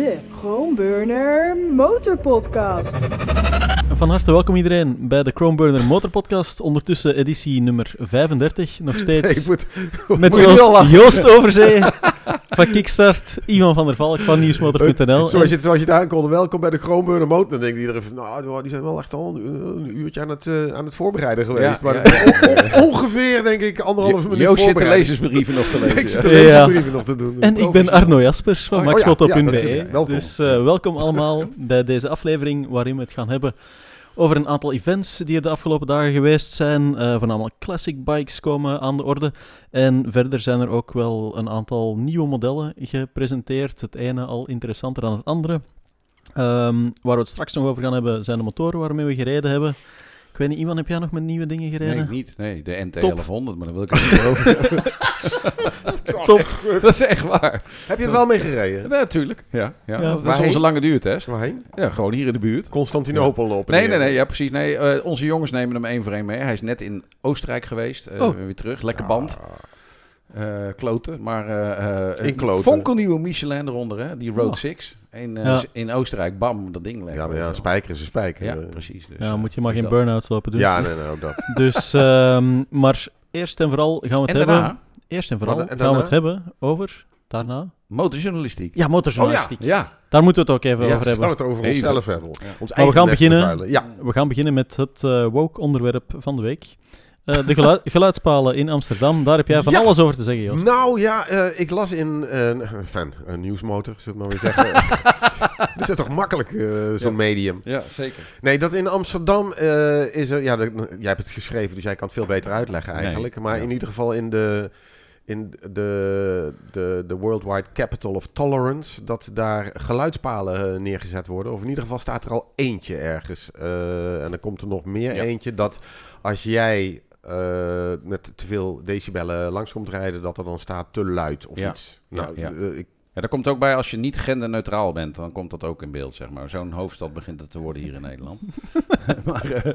de Chromeburner Motorpodcast. Van harte welkom iedereen bij de Chromeburner Motor Podcast. Ondertussen editie nummer 35. Nog steeds Ik moet, met moet Joost? Joost Overzee van Kickstart, Ivan van der Valk van Nieuwsmotor.nl. Zoals je, het, zoals je het aankondigde, welkom bij de Kroonburger Motor. Dan denkt iedereen van, nou, die zijn wel echt al een, een uurtje aan het, eh, aan het voorbereiden geweest. Ja, maar ja, on- ongeveer, denk ik, anderhalve minuut Joost zit de lezersbrieven nog te Ik zit lezen. de Ja. lezersbrieven nog te doen. En ik ben Arno Jaspers van Oh, ja, maxmoto.be. ja, dus eh, welkom allemaal bij deze aflevering waarin we het gaan hebben over een aantal events die er de afgelopen dagen geweest zijn. Eh, voornamelijk classic bikes komen aan de orde. En verder zijn er ook wel een aantal nieuwe modellen gepresenteerd. Het ene al interessanter dan het andere. Ehm, waar we het straks nog over gaan hebben zijn de motoren waarmee we gereden hebben. Weet niet, Ivan, heb jij nog met nieuwe dingen gereden? Nee, niet. Nee, de NT Top. 1100, maar dan wil ik het niet over. Top. Dat is echt waar. Heb je er wel mee gereden? Ja, natuurlijk. Ja, ja. Ja. Dat is Waarheen? onze lange duurtest. Waarheen? Ja, gewoon hier in de buurt. Constantinopel op. en Nee, nee, nee, ja, precies. Nee, eh, onze jongens nemen hem één voor één mee. Hij is net in Oostenrijk geweest. eh, Oh. Weer terug. Lekker band. Ah, Eh, kloten. Maar eh, eh, In kloten. een fonkelnieuwe Michelin eronder, hè? Die Road Oh. 6. In, eh, Ja. in Oostenrijk. Bam, dat ding lekker. Ja, maar ja, een spijker is een spijker. Ja, Eh, precies. Dus, Ja, eh, moet je maar dus geen dat. burn-outs lopen doen. Ja, nee, nee, ook dat. Dus, ehm, maar eerst en vooral gaan we het En hebben... daarna, Eerst en vooral Wat- en gaan we het hebben over... Daarna? motorjournalistiek. Ja, motorjournalistiek. Ja, Daar moeten we het ook even Ja, over Gaan we hebben. het over Even. onszelf hebben. Ja. Ons we eigen gaan beginnen. We gaan beginnen met het eh, woke-onderwerp van de week. Eh, de gelu- geluidspalen in Amsterdam. Daar heb jij van Ja. alles over te zeggen, Joost. Nou ja, eh, ik las in eh, fan, een nieuwsmotor, zullen we maar weer zeggen. dat is toch makkelijk, eh, zo'n Ja. medium. ja zeker. Nee, dat in Amsterdam eh, is er... Ja, de- jij hebt het geschreven, dus jij kan het veel beter uitleggen Nee, eigenlijk. maar ja. in ieder geval in de... In de, de, de Worldwide Capital of Tolerance, dat daar geluidspalen neergezet worden. Of in ieder geval staat er al eentje ergens. Eh, en dan komt er nog meer Ja. eentje dat als jij eh, met te veel decibellen langs komt rijden, dat er dan staat te luid of Ja. iets. Ja, Nou, ja. eh, ik, Ja, daar komt ook bij als je niet genderneutraal bent, dan komt dat ook in beeld, zeg maar. Zo'n hoofdstad begint het te worden hier in Nederland. maar eh,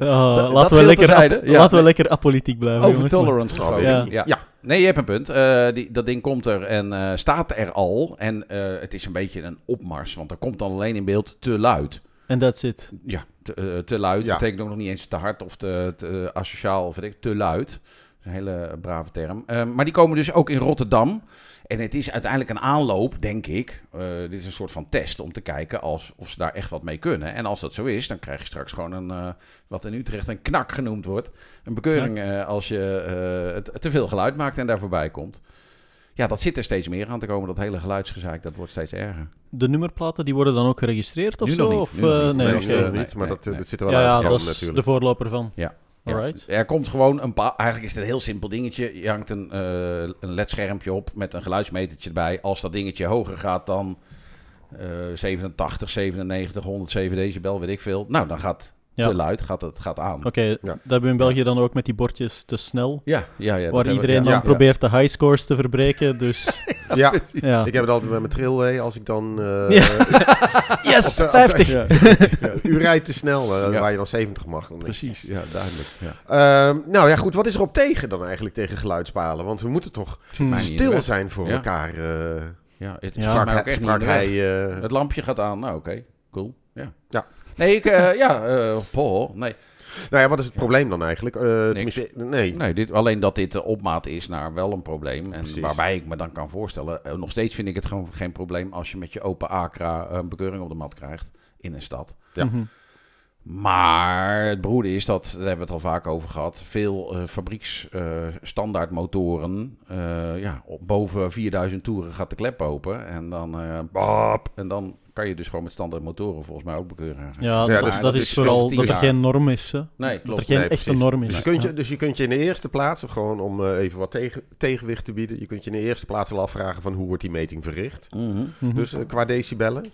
Oh, dat laten, we lekker, ap- Ja, laten we nee. lekker apolitiek blijven, over jongens. tolerance gesproken. weet Ja. Ja. ja. Nee, je hebt een punt. Eh, die, dat ding komt er en eh, staat er al. En eh, het is een beetje een opmars, want er komt dan alleen in beeld te luid. En that's it. Ja, te, eh, te luid. Ja. betekent ook nog niet eens te hard of te, te asociaal of weet ik, te luid. Dat is een hele brave term. Eh, maar die komen dus ook in Rotterdam. En het is uiteindelijk een aanloop, denk ik. Eh, dit is een soort van test om te kijken als, of ze daar echt wat mee kunnen. En als dat zo is, dan krijg je straks gewoon een, eh, wat in Utrecht een knak genoemd wordt. Een bekeuring als je eh, te veel geluid maakt en daar voorbij komt. Ja, dat zit er steeds meer aan te komen. Dat hele geluidsgezeik, dat wordt steeds erger. De nummerplaten die worden dan ook geregistreerd of Nu zo? nog niet, Of, nu nog eh, niet. nee, niet, maar nee, dat, eh, nee. dat zit er wel Ja, uit ja, te dat komen is de natuurlijk. voorloper van. Ja. Alright. Ja. Er komt gewoon een paar. Eigenlijk is het een heel simpel dingetje. Je hangt een, eh een LED-schermpje op met een geluidsmetertje erbij. Als dat dingetje hoger gaat dan eh 87, 97, 107 decibel, weet ik veel. Nou, dan gaat Ja. te luid, gaat het gaat aan. Oké, dat hebben we in België dan ook met die bordjes te snel. Ja, ja, ja. waar iedereen ja, dan ja. probeert de high scores te verbreken. Dus Ja, ja. ik heb het altijd met mijn trailway. Als ik dan... eh, Ja. Yes, op de- 50! Ja, ja, u rijdt te snel, eh, Ja. waar je dan 70 mag. Dan precies. Ja, duidelijk. Ja. Ehm, nou ja, goed. Wat is er op tegen dan eigenlijk tegen geluidspalen? Want we moeten toch Hmm. stil zijn voor Ja. elkaar. eh Ja, het Ja, sprak hij, Het lampje gaat aan. Nou, oké. Cool. Ja. Ja. Nee, ik, eh, ja, eh Paul, nee. nou ja, wat is het probleem dan eigenlijk? Eh, nee. Nee, dit, alleen dat dit de opmaat is naar wel een probleem. En Precies. waarbij ik me dan kan voorstellen. nog steeds vind ik het gewoon geen probleem als je met je open acra een bekeuring op de mat krijgt in een stad. Ja. Mhm. Maar het broede is dat, daar hebben we het al vaak over gehad, veel eh fabrieks eh, standaardmotoren, eh, ja, op boven 4000 toeren gaat de klep open. En dan, eh, bap, en dan kan je dus gewoon met standaard motoren volgens mij ook bekeuren. Ja, Ja, dat, dus- dat is vooral dus- dat er geen norm is. Hè? Nee, Dat er geen Nee, echte precies. norm is. Dus je, kunt je, dus je kunt je in de eerste plaats, gewoon om eh, even wat tegen, tegenwicht te bieden, je kunt je in de eerste plaats wel afvragen van hoe wordt die meting verricht. Mhm. Mhm. Dus eh, qua decibellen.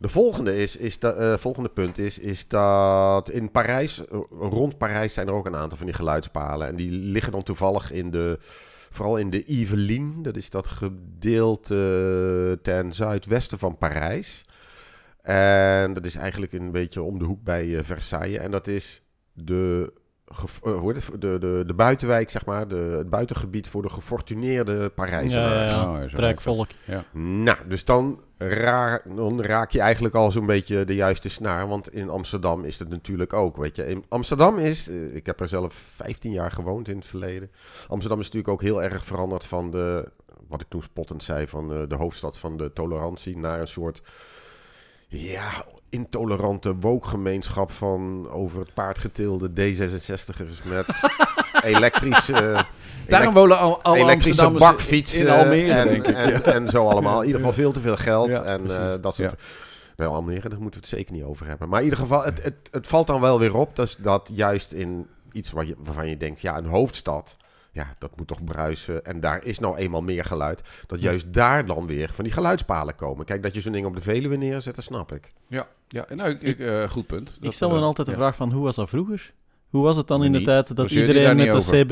De volgende, is, is da- eh, volgende punt is, is dat in Parijs, rond Parijs zijn er ook een aantal van die geluidspalen. En die liggen dan toevallig in de, vooral in de Yvelines. Dat is dat gedeelte ten zuidwesten van Parijs. En dat is eigenlijk een beetje om de hoek bij eh, Versailles. En dat is de eh, hoe heet het? de, de, de buitenwijk, zeg maar, de, het buitengebied voor de gefortuneerde Ja, ja, Parijzenaars. ja. Oh. Nou, dus dan, dan raak je eigenlijk al zo'n beetje de juiste snaar. Want in Amsterdam is het natuurlijk ook, weet je. In Amsterdam is, eh, ik heb er zelf 15 jaar gewoond in het verleden. Amsterdam is natuurlijk ook heel erg veranderd van de, wat ik toen spottend zei, van eh, de hoofdstad van de tolerantie naar een soort, ja, intolerante wookgemeenschap van over het paard getilde D66'ers met elektrische... Daarom wonen al, elektrische bakfietsen in Almere, en, denk ik. en, en zo allemaal. In ieder geval veel te veel geld. Ja, en eh, dat soort... Nou, Almere, daar moeten we het zeker niet over hebben. Maar in ieder geval, het, het, het valt dan wel weer op dus dat juist in iets waar je, waarvan je denkt, ja, een hoofdstad, ja, dat moet toch bruisen. En daar is nou eenmaal meer geluid. Dat juist daar dan weer van die geluidspalen komen. Kijk, dat je zo'n ding op de Veluwe neerzet, dat snap ik. Ja, ja nou, ik, ik, eh, goed punt. Ik Dat, stel dan eh, altijd de ja. vraag van, hoe was dat vroeger? Hoe was het dan in de Niet. tijd dat iedereen met de over?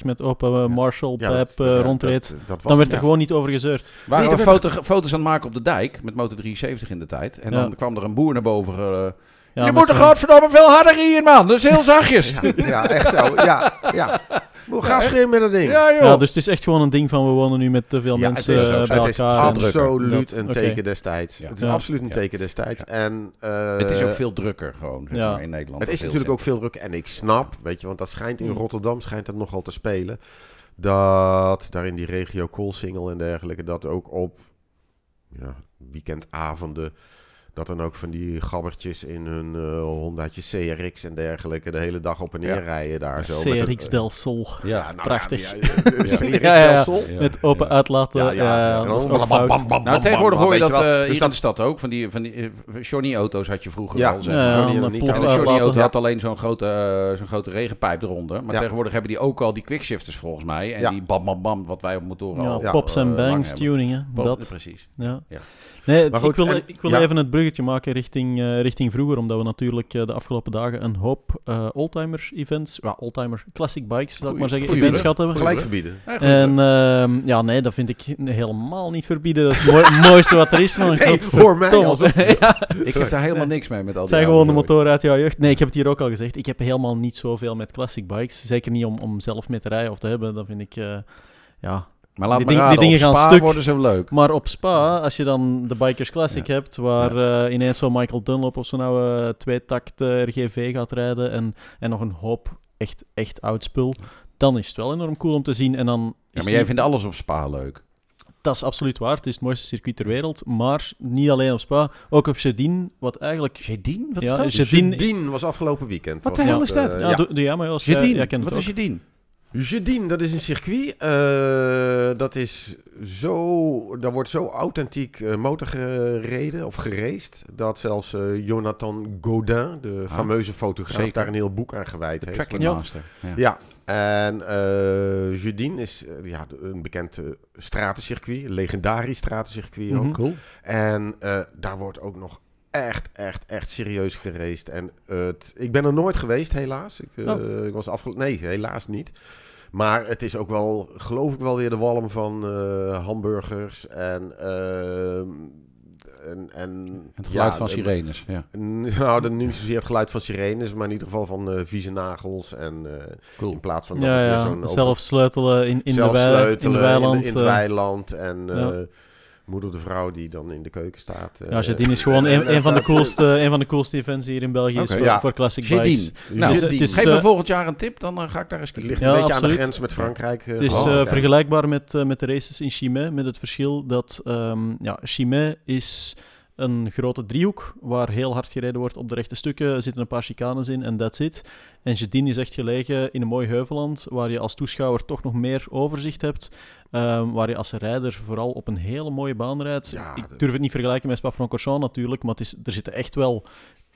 CB750 met open eh, Marshall-pijp dat- eh, dat- rondreed? dat- dat was dan werd er gewoon niet over gezeurd. We waren Nee, foto, foto's aan het maken op de dijk met motor 73 in de tijd. En Ja. dan kwam er een boer naar boven. Ja, je moet er godverdomme veel harder in, man. Dat is heel zachtjes. Ja, ja, echt zo. Ja, ja. Hoe ga schreeuwen met dat ding? Ja, joh. Ja, dus het is echt gewoon een ding van we wonen nu met te veel Ja, mensen het is, eh, het bij is elkaar. en- absoluut dat- een teken destijds. Ja. Het is Ja. absoluut een Ja. teken destijds. En, eh, het is ook veel drukker gewoon zeg Ja. maar, in Nederland. Het is natuurlijk ook veel druk. En ik snap, weet je, want dat schijnt in Mm. Rotterdam schijnt dat nogal te spelen. Dat daar in die regio Koolsingel en dergelijke, dat ook op ja, weekendavonden, dat dan ook van die gabbertjes in hun eh Hondaatje CRX en dergelijke de hele dag op en neer Ja. rijden daar zo. met een- CRX Del Sol. Ja, nou prachtig. Ja, ja, de CRX Ja, ja, ja. Del Sol. Ja, Met open ja. uitlaten. Ja, Nou, tegenwoordig hoor je dat eh, Dus hier in dat- de stad ook. Van die, van die eh, Johnny-auto's had je vroeger Ja. al. zeg. Ja, Johnny dan niet En de. Johnny-auto Ja. had alleen zo'n grote, eh, zo'n grote regenpijp eronder. Maar Ja. tegenwoordig hebben die ook al die quickshifters volgens mij. En Ja. die bam bam bam, wat wij op motoren Ja, al Ja. pops eh, en bangs hebben. tuning, hè. Pop- dat. Precies. Ja. Nee, Maar goed, ik wil, en- ik wil ja. even het bruggetje maken richting, eh, richting vroeger, omdat we natuurlijk eh, de afgelopen dagen een hoop eh oldtimer-events, ja, oldtimer classic bikes, zou ik maar zeggen, goeie events gehad hebben. Gelijk verbieden. En ehm, ja, nee, dat vind ik helemaal niet verbieden. Dat is het mooi- mooiste wat er is, man. Nee, voor mij alsof- ja, ik heb daar helemaal niks mee met al het die zijn gewoon de motoren uit jouw jeugd. Nee, ik heb het hier ook al gezegd. Ik heb helemaal niet zoveel met classic bikes. Zeker niet om, om zelf mee te rijden of te hebben. Dat vind ik, eh, ja, Maar laat Die me ding- raden, die dingen op gaan Spa stuk. worden zo leuk. Maar op Spa, als je dan de Bikers Classic Ja. hebt, waar eh, ineens zo'n Michael Dunlop op zo'n oude tweetakt eh, RGV gaat rijden en, en nog een hoop echt, echt oud spul, dan is het wel enorm cool om te zien. En dan Ja, maar jij niet- vindt alles op Spa leuk. dat is absoluut waar. Het is het mooiste circuit ter wereld, maar niet alleen op Spa, ook op Chedin, wat eigenlijk... Jedin? Wat Ja, is dat? Jedin- Jedin was afgelopen weekend. Wat de hel dat, is dat? eh, ja, ja. doe, doe jij maar als Jedin? Wat het is ook. Jedin? Jedin, dat is een circuit. eh, dat is zo. Daar wordt zo authentiek eh, motor gereden of geraced. Dat zelfs eh, Jonathan Godin, de Ah, fameuze fotograaf, zeker. daar een heel boek aan gewijd heeft. Tracking Ja. Master. Ja. Ja, en eh Jedin is ja, een bekend stratencircuit, een legendarisch stratencircuit ook. Mhm. Cool. En eh, daar wordt ook nog echt, echt, echt serieus geraced. En eh, het, ik ben er nooit geweest, helaas. Ik, eh, Oh. ik was afge... Nee, helaas niet. Maar het is ook wel, geloof ik wel weer de walm van eh, hamburgers en... ehm, en, en Het geluid ja, van de- sirenes. Ja. Nou, dan niet zozeer het geluid van sirenes, maar in ieder geval van eh vieze nagels. En eh, Cool. in plaats van dat Ja, ja. zo'n zelf sleutelen in, in, zelf de, wei, in de weiland. in, het eh. weiland. En eh, ja. Moeder de vrouw die dan in de keuken staat. eh, Ja, Chedin is gewoon een, een, van de coolste, een van de coolste events hier in België is voor, Ja. voor classic Jedin. bikes. Nou, het is- Geef me eh, volgend jaar een tip, dan eh, ga ik daar eens Het kiezen. ligt Ja, een beetje aan de grens met Frankrijk. eh, Het is eh, vergelijkbaar met, eh, met de races in Chimay, met het verschil dat ehm ja, Chimay is een grote driehoek waar heel hard gereden wordt op de rechte stukken. Er zitten een paar chicanes in en that's it. En Jedin is echt gelegen in een mooi heuvelland waar je als toeschouwer toch nog meer overzicht hebt. ehm, waar je als rijder vooral op een hele mooie baan rijdt. Ja, Ik durf het niet vergelijken met Spa-Francorchamps natuurlijk, maar het is, er zitten echt wel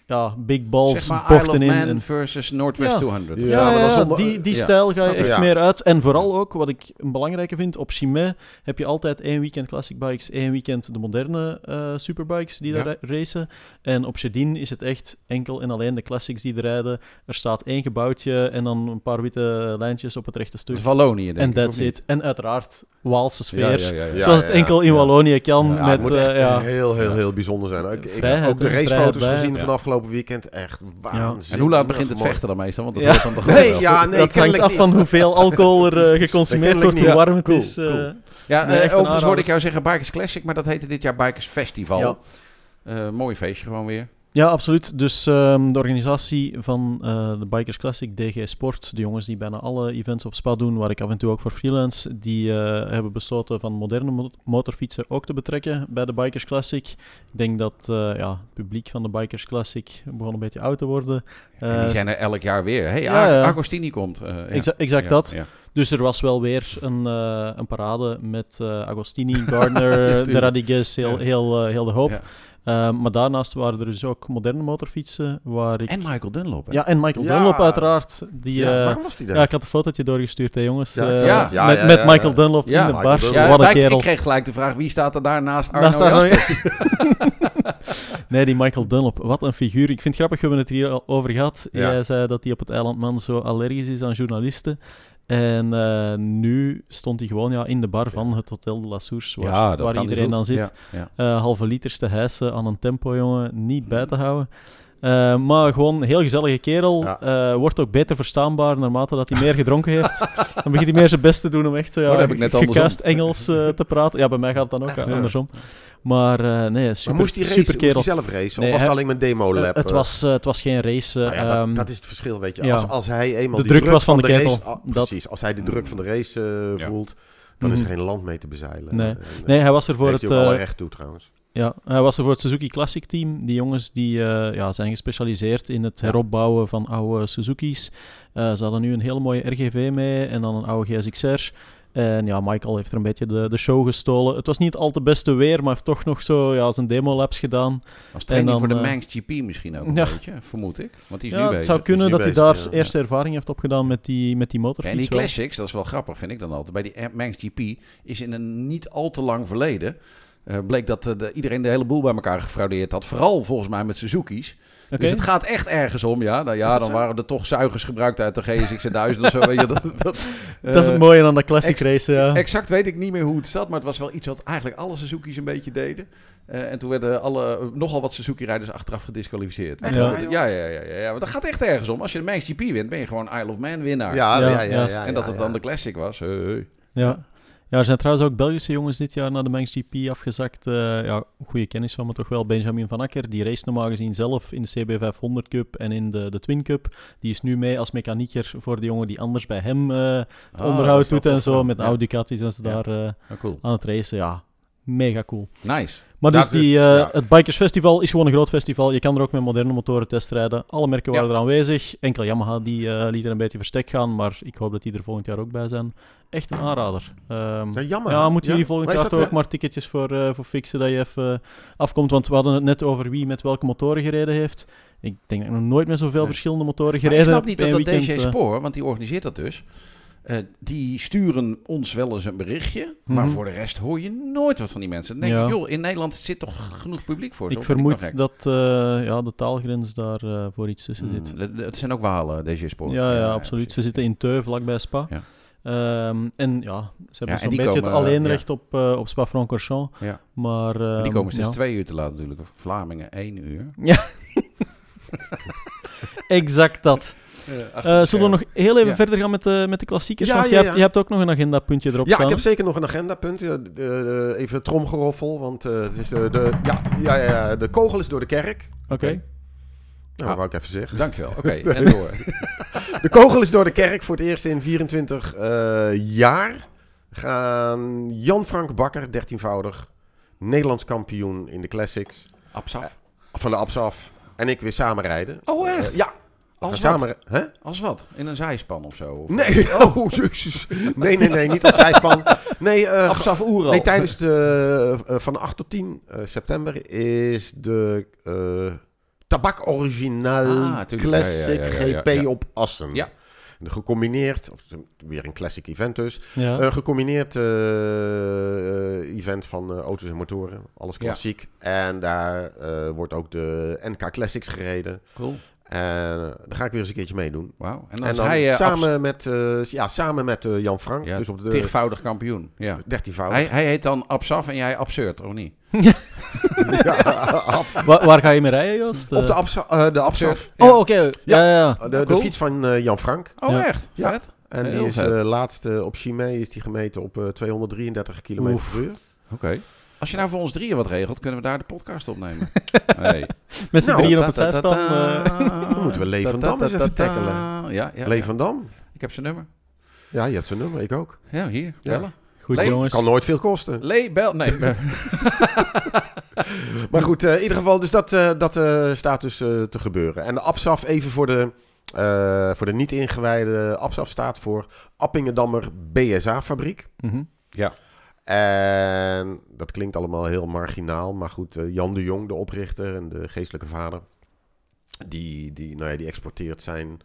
ja, big balls, Zeg maar Isle of bochten in. Man en- versus Northwest Ja. 200. Ja, ja, maar dan ja, zonder- die, die ja. stijl ga je echt ja. meer uit. En vooral ook, wat ik een belangrijke vind, op Chimay heb je altijd één weekend classic bikes, één weekend de moderne eh, superbikes die daar racen. En op Chedin is het echt enkel en alleen de classics die er rijden. Er staat één gebouwtje en dan een paar witte lijntjes op het rechte stuk. Wallonië, denk En ik. that's of niet? it. En uiteraard Waalse sfeer. Ja, ja, ja, ja. Ja, Zoals het enkel in. Wallonië kan. Met, het moet echt eh, ja. heel, heel, heel bijzonder zijn. Ik, ik heb ook de racefoto's gezien bij. van afgelopen weekend. Echt waanzinnig. En hoe laat begint het mooi. vechten dan meestal? Want dat Ja. dan toch Nee, wel. ja, nee, dat hangt af niet. van hoeveel alcohol er eh, geconsumeerd wordt, hoe warm het Cool, is. eh. cool. Ja, Nee, eh, overigens hoorde ik jou zeggen Bikers Classic, maar dat heette dit jaar Bikers Festival. Ja. Eh, mooi feestje gewoon weer. Ja, absoluut. Dus ehm, de organisatie van eh, de Bikers Classic, DG Sport, de jongens die bijna alle events op Spa doen, waar ik af en toe ook voor freelance, die eh, hebben besloten van moderne mo- motorfietsen ook te betrekken bij de Bikers Classic. Ik denk dat eh, ja, het publiek van de Bikers Classic begon een beetje oud te worden. en die zijn er elk jaar weer. hey, ja, ja. Agostini komt. ja. Exa- exact dat. Dus er was wel weer een, een parade met Agostini, Gardner, de Radiguez, heel, heel, heel de hoop. Ehm, maar daarnaast waren er dus ook moderne motorfietsen, waar ik... En Michael Dunlop. hè? Ja, en Michael Ja. Dunlop uiteraard. Die, Ja, eh, waarom was die daar? ja, ik had een fotootje doorgestuurd, hè, jongens. Ja, Eh, ja, ja, met, ja, met Michael. Dunlop Ja, in de bar. Wat een kerel. Ik kreeg gelijk de vraag, wie staat er daar naast Arno Naast Arno nee, die Michael Dunlop, wat een figuur. Ik vind het grappig, we hebben het hier al over gehad. Ja. Jij zei dat hij op het eiland Man zo allergisch is aan journalisten. En eh, nu stond hij gewoon ja, in de bar van het Hotel de la Source, waar, Ja, iedereen dan zit. Ja, ja. eh, halve liters te hijsen aan een tempo, jongen. Niet bij te houden. Eh, maar gewoon een heel gezellige kerel. Ja. Eh, wordt ook beter verstaanbaar naarmate dat hij meer gedronken heeft. Dan begint hij meer zijn best te doen om echt zo ja, Oh, dat heb ik net gekuist. Engels eh, te praten. Ja, bij mij gaat het dan ook Echt, andersom. Maar eh, nee, super, maar moest super kerel. hij zelf racen? Nee, of was het alleen een demo-lab? Het, was, eh, het was geen race. Nou ja, dat, ehm, dat is het verschil, weet je. ja. Als, als hij eenmaal De die druk was van de race, Dat- precies, als hij de druk van de race eh, Ja. voelt, dan is er Mhm. geen land mee te bezeilen. Nee. En, nee, hij was er voor heeft het... hij ook alle recht toe trouwens. Ja, hij was er voor het Suzuki Classic Team. Die jongens die eh, ja, zijn gespecialiseerd in het heropbouwen van oude Suzuki's. Eh, ze hadden nu een hele mooie RGV mee en dan een oude GSXR. En ja, Michael heeft er een beetje de, de show gestolen. Het was niet al te beste weer, maar heeft toch nog zo ja, zijn demo-labs gedaan. Als training dan, voor de eh, Manx GP misschien ook een ja. beetje, vermoed ik. Want die is Ja, nu het bezig. zou kunnen dat hij daar ja. eerste ervaring heeft opgedaan met die, met die motorfiets. en die classics, dat is wel grappig, vind ik dan altijd. Bij die Manx GP is in een niet al te lang verleden... eh, bleek dat eh, de, iedereen de hele boel bij elkaar gefraudeerd had. Vooral volgens mij met Suzuki's. Dus het gaat echt ergens om, ja. Nou ja, dan zo? waren er toch zuigers gebruikt uit de GSX 1000 of zo. Weet je, dat, dat, dat is eh, het mooie aan de Classic race, ja. Exact weet ik niet meer hoe het zat, maar het was wel iets wat eigenlijk alle Suzuki's een beetje deden. Eh, en toen werden alle, nogal wat Suzuki-rijders achteraf gedisqualificeerd. Echt Ja. ja, ja, ja, ja, ja. Maar dat gaat echt ergens om. Als je de Manx GP wint, ben je gewoon Isle of Man winnaar. Ja, Ja, ja, ja. ja, juist. ja, en dat ja, het dan ja. de Classic was. hey, hey. Ja. Ja, er zijn trouwens ook Belgische jongens dit jaar naar de Manx GP afgezakt. Eh, ja, goede kennis van me toch wel. Benjamin van Akker, die race normaal gezien zelf in de CB500 Cup en in de, de Twin Cup. Die is nu mee als mechanieker voor de jongen die anders bij hem eh, het Ah, dat onderhoud is doet en zo. Met Ja. Audi Ducatis en ze daar eh, cool. aan het racen. Ja, mega cool. Nice. Maar dus dus, die, eh, ja. het Bikers Festival is gewoon een groot festival. Je kan er ook met moderne motoren testrijden. Alle merken Ja. waren er aanwezig. Enkel Yamaha die eh, liet er een beetje verstek gaan. Maar ik hoop dat die er volgend jaar ook bij zijn. Echt een aanrader. Ehm, Ja, jammer. ja, moeten jullie volgend jaar toch ook eh, maar ticketjes voor, eh, voor fixen dat je even afkomt. Want we hadden het net over wie met welke motoren gereden heeft. Ik denk dat ik nog nooit met zoveel Nee. verschillende motoren gereden ik snap heb niet dat dat weekend, DJ. Spoor, want die organiseert dat dus. Eh, die sturen ons wel eens een berichtje, maar Mhm. voor de rest hoor je nooit wat van die mensen. Ja. ik, joh, in Nederland zit toch genoeg publiek voor. Ik vermoed dat eh, ja, de taalgrens daar eh, voor iets tussen zit. Hmm, het- zijn ook Walen, DJ Sport. Ja, ja, absoluut. Ze zitten in Teu, vlakbij Spa. Ja. Ehm, en ja, ze hebben en zo'n beetje komen, het op, op Spa-Francorchamps. Ja. Maar, die ehm, komen ja. twee uur te laat natuurlijk. Of Vlamingen één uur. Exact dat. Eh, zullen we nog heel even Ja. verder gaan met de, met de klassiekers? Ja, Want ja, je, ja. hebt, je hebt ook nog een agendapuntje erop Ja, staan. ik heb zeker nog een agendapunt. Ja, de- de- even tromgeroffel, want eh, het is de, de, ja, ja, ja, ja, de kogel is door de kerk. Oké. Nou, dat Ah. wou ik even zeggen. Dankjewel. Oké, en door. De kogel is door de kerk voor het eerst in 24 eh, jaar. Gaan Jan-Frank Bakker, 13voudig, Nederlands kampioen in de Classics, Absaf. van de Absaf, en ik weer samen rijden. Oh, echt? Eh, ja. Als samen... wat? Hè? Als wat? In een zijspan of zo? Of Nee, oh, jezus. Nee, nee, nee, niet als zijspan. Nee, eh, Absaf Oeral. Nee, tijdens de, eh, van 8 tot 10 eh, september is de eh Tabak Original Ah, tuurlijk. Ja, ja, Classic ja, ja, ja, GP ja. op Assen. Ja. De gecombineerd, of weer een classic event dus, gecombineerd event van eh, auto's en motoren, alles Ja. klassiek. En daar eh, wordt ook de NK Classics gereden. Cool. En daar ga ik weer eens een keertje meedoen. Wauw. En dan, En dan hij eh, samen met, eh, ja, samen met eh, Jan Frank, ja, dus op de tigvoudig kampioen. Ja. 13 Hij, hij heet dan Absaf en jij Absurd, of niet? Wa- waar ga je mee rijden, Joost? Op de, Eh, Absa, eh, de Absaf. Oh, oké. Ja, ja, ja. De, de cool. fiets van eh, Jan Frank. Oh, Ja. echt? Ja. Vet. En Heel die is eh laatste op Chimay is die gemeten op eh, 233 km Oef. per uur. Oké. Als je nou voor ons drieën wat regelt, kunnen we daar de podcast opnemen. nee. Met z'n Nou, drieën op het zijspan. eh. Dan moeten we Lee van Dam eens even tackelen. Ja, ja, Lee ja. van Dam. Ik heb zijn nummer. Ja, je hebt zijn nummer, ik ook. Ja, hier. Ja. Bellen. Goed, Lee, jongens. Kan nooit veel kosten. Lee, bel. Nee. Maar goed, eh, in ieder geval, dus dat, eh, dat eh, staat dus te gebeuren. En de APSAF, even voor de, eh, voor de niet-ingewijde, APSAF staat voor Appingedammer BSA-fabriek. Mhm. En dat klinkt allemaal heel marginaal, maar goed, eh, Jan de Jong, de oprichter en de geestelijke vader, die, die, nou ja, die exporteert zijn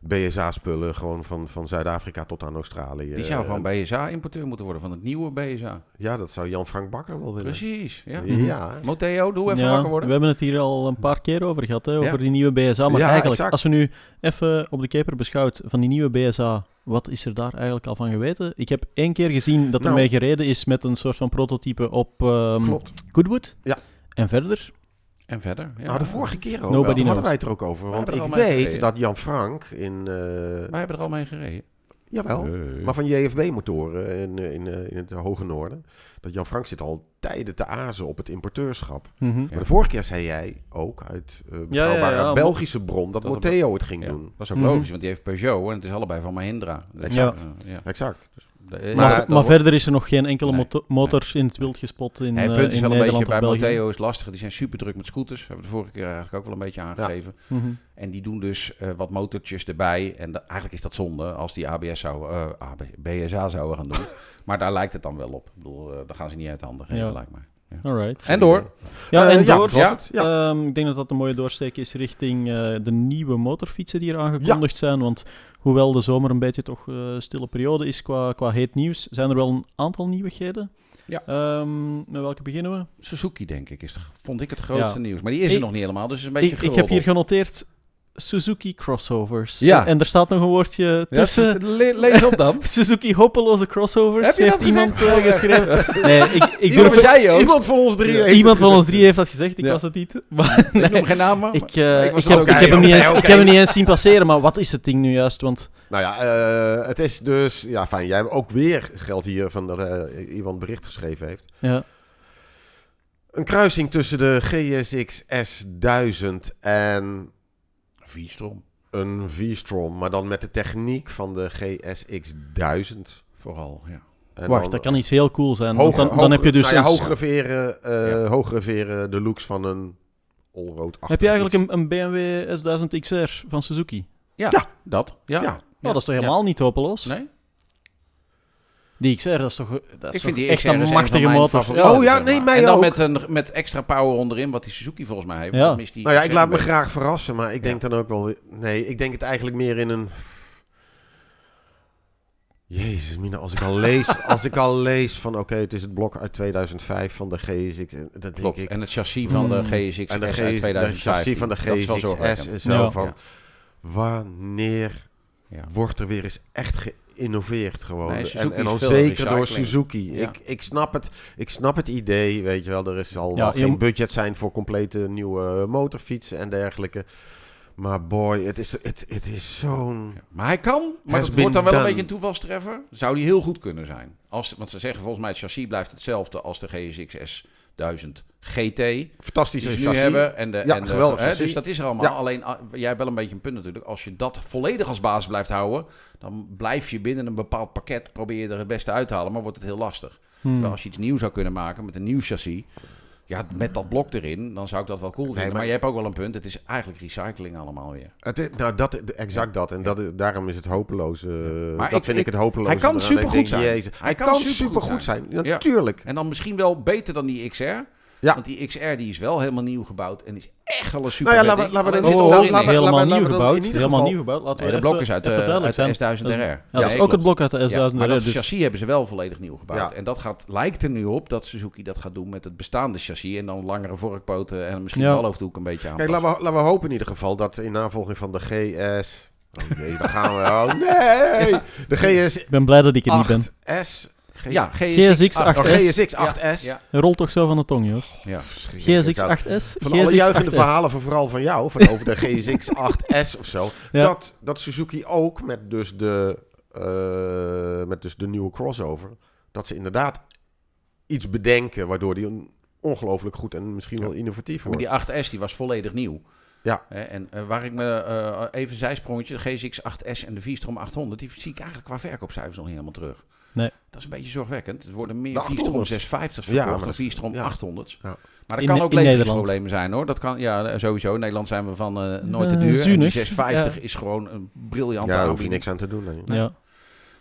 BSA-spullen gewoon van, van Zuid-Afrika tot aan Australië. Die zou gewoon Eh, BSA-importeur moeten worden van het nieuwe BSA. Ja, dat zou Jan-Frank Bakker wel willen. Precies. Ja. Ja. Moteo, doe even Ja, wakker we worden. hebben het hier al een paar keer over gehad, hè, over Ja. die nieuwe BSA. Maar Ja, eigenlijk, exact. als we nu even op de keper beschouwt van die nieuwe BSA, wat is er daar eigenlijk al van geweten? Ik heb één keer gezien dat er Nou. mee gereden is met een soort van prototype op ehm Klopt. Goodwood. Ja. En verder? En verder. Ja. Nou, de vorige keer ook. Nobody Hadden wij het er ook over. Want ik weet gereden. dat Jan Frank in... eh, Wij hebben er al mee gereden. Jawel, Nee. maar van JFB-motoren in, eh, in, eh, in het Hoge Noorden. Dat Jan Frank zit al tijden te azen op het importeurschap. Mhm. Maar de vorige keer zei jij ook uit uh, betrouwbare ja, ja. Belgische bron dat, Dat het- ging Ja, doen. dat is ook Mhm. logisch, want die heeft Peugeot en het is allebei van Mahindra. Dus, Exact. ja. Exact. Maar- Maar, dat maar wordt- verder is er nog geen enkele Nee. motor in het wild gespot in, Nee, het eh, punt is in wel een Nederland beetje, bij. Motteo is lastig. Die zijn super druk met scooters. Hebben we de vorige keer eigenlijk ook wel een beetje aangegeven. Mhm. En die doen dus eh, wat motortjes erbij. En da- eigenlijk is dat zonde als die ABS zou, eh, AB BSA zouden gaan doen. maar daar lijkt het dan wel op. Ik bedoel, eh daar gaan ze niet uit de handen geven, Ja. lijkt mij. Alright. En door. Ja, Eh, en door. dat was het. Ja. Ehm, ik denk dat dat een mooie doorsteek is richting eh, de nieuwe motorfietsen die er aangekondigd zijn. Want hoewel de zomer een beetje toch eh stille periode is qua, qua heet nieuws, zijn er wel een aantal nieuwigheden. Ja. Ehm, met welke beginnen we? Suzuki, denk ik, is, vond ik het grootste Ja. nieuws. Maar die is er Ik- nog niet helemaal, dus is een beetje Ik, ik heb hier genoteerd Suzuki crossovers. Ja. En er staat nog een woordje Ja, tussen. le- lees op dan. Suzuki hopeloze crossovers. Heb je heeft dat iemand gezegd? eh, geschreven? Nee, ik, ik Iemand, durf was jij, Joost? iemand van ons drie heeft Iemand het van ons drie heeft dat gezegd, ik Ja. was het niet. Maar Ik noem nee, geen namen. ik, maar eh, ik heb, ik, heb hem niet eens, ik heb hem niet eens zien passeren, maar wat is het ding nu juist? Want Nou ja, eh, het is dus... Ja, fijn. Jij hebt ook weer geld hier van dat eh, iemand bericht geschreven heeft. ja, Een kruising tussen de GSX S1000 en V-strom, een V-Strom. Maar dan met de techniek van de GSX 1000. vooral, ja. En wacht, dan dat kan iets heel cool zijn. hoger- dan, dan heb je dus nou ja, hogere veren, eh, Ja. hogere veren, de looks van een allroad heb je eigenlijk een, een BMW S1000 XR van Suzuki? Ja, Ja. dat. Ja. Ja. Oh, dat is toch helemaal niet hopeloos? Nee? Die XR, dat is toch, dat is Ik toch vind die echt XR een machtige motor. Oh ja, nee, mij En dan ook. met, een, met extra power onderin, wat die Suzuki volgens mij heeft. Ja. Dat mist die Nou ja, ik laat me beetje. graag verrassen, maar ik denk Ja. dan ook wel... Nee, ik denk het eigenlijk meer in een... Jezus, Mina, als ik al lees, als ik al lees van oké, het is het blok uit 2005 van de GSX, en dan denk Klopt. ik... En het chassis van de Mm. GSX en de, uit GS, de 2015. chassis van de Dat GSX S en zo Ja. van... Wanneer Ja. wordt er weer eens echt geïnnoveerd gewoon? Nee, en, en zeker door. Suzuki. Ja. Ik, ik, snap het, ik snap het idee, weet je wel. Er is al Ja, geen budget zijn voor complete nieuwe motorfietsen en dergelijke. Maar boy, het is, het, het is zoen... Ja. Maar hij kan, maar dat wordt dan wel een beetje een toevalstreffer. Zou die heel goed kunnen zijn. Als, want ze zeggen volgens mij het chassis blijft hetzelfde als de GSX S1000 GT. Die Fantastische ze nu chassis. hebben. En de, Ja, en de, geweldig hè. Dus dat is er allemaal. Ja. Alleen, ah, jij hebt wel een beetje een punt natuurlijk. Als je dat volledig als basis blijft houden, dan blijf je binnen een bepaald pakket, probeer je er het beste uit te halen, maar wordt het heel lastig. Hmm. Terwijl Als je iets nieuws zou kunnen maken met een nieuw chassis, ja, met dat blok erin, dan zou ik dat wel cool vinden. maar- maar... je hebt ook wel een punt, het is eigenlijk recycling allemaal weer. Het is- nou, dat, exact dat. En dat, daarom is het hopeloos. eh, dat ik- vind ik- het hopeloos. hij kan supergoed zijn. Jezus, Hij hij kan kan supergoed zijn. zijn. Natuurlijk. En dan misschien wel beter dan die XR. Ja. Want die XR die is wel helemaal nieuw gebouwd en is echt wel een super Nou ja, laten we- laten we dan- helemaal nieuw gebouwd. Helemaal nieuw gebouwd. Laten Nee, we de blok is uit, de, duidelijk uit de zijn. S1000 Dat RR. is- Ja, dat is Nee, ook het blok uit de Ja, S1000 maar RR. dat Dus chassis hebben ze wel volledig nieuw gebouwd. Ja. En dat gaat, lijkt er nu op dat Suzuki dat gaat doen met het bestaande chassis. En dan langere vorkpoten en misschien Ja. de balhoofdhoek een beetje Kijk, aanpassen. laten we, laten we hopen in ieder geval dat in navolging van de GS... Oh jee, daar gaan we. Oh nee! De GS ik ben blij dat ik er niet ben. 8S... G- Ja, GSX 8. Oh, 8S. GSX 8S. Ja. Rolt toch zo van de tong, Joost. Ja. GSX 8S? Van alle juichende GSX 8S. verhalen, van vooral van jou, van over de GSX 8S of zo. Ja. Dat, dat Suzuki ook met dus, de, eh, met dus de nieuwe crossover, dat ze inderdaad iets bedenken waardoor die een ongelooflijk goed en misschien wel innovatief Maar wordt. die 8S die was volledig nieuw. Ja. Hè, En eh, waar ik me eh, even zijsprongetje, de GSX 8S en de V-Strom 800, die zie ik eigenlijk qua verkoopcijfers nog niet helemaal terug. Nee. Dat is een beetje zorgwekkend. Er worden meer De V-Strom 800. 650's Ja, verkocht maar dan dat- V-Strom ja. 800's. Ja. Maar In er kan ook in leveringsproblemen zijn hoor. Dat kan, ja, eh, sowieso. In Nederland zijn we van eh, nooit te Eh, duur. En die zuinig. 650 Ja. is gewoon een briljante ja, daar hoef je niks aan te doen. nee. Ja.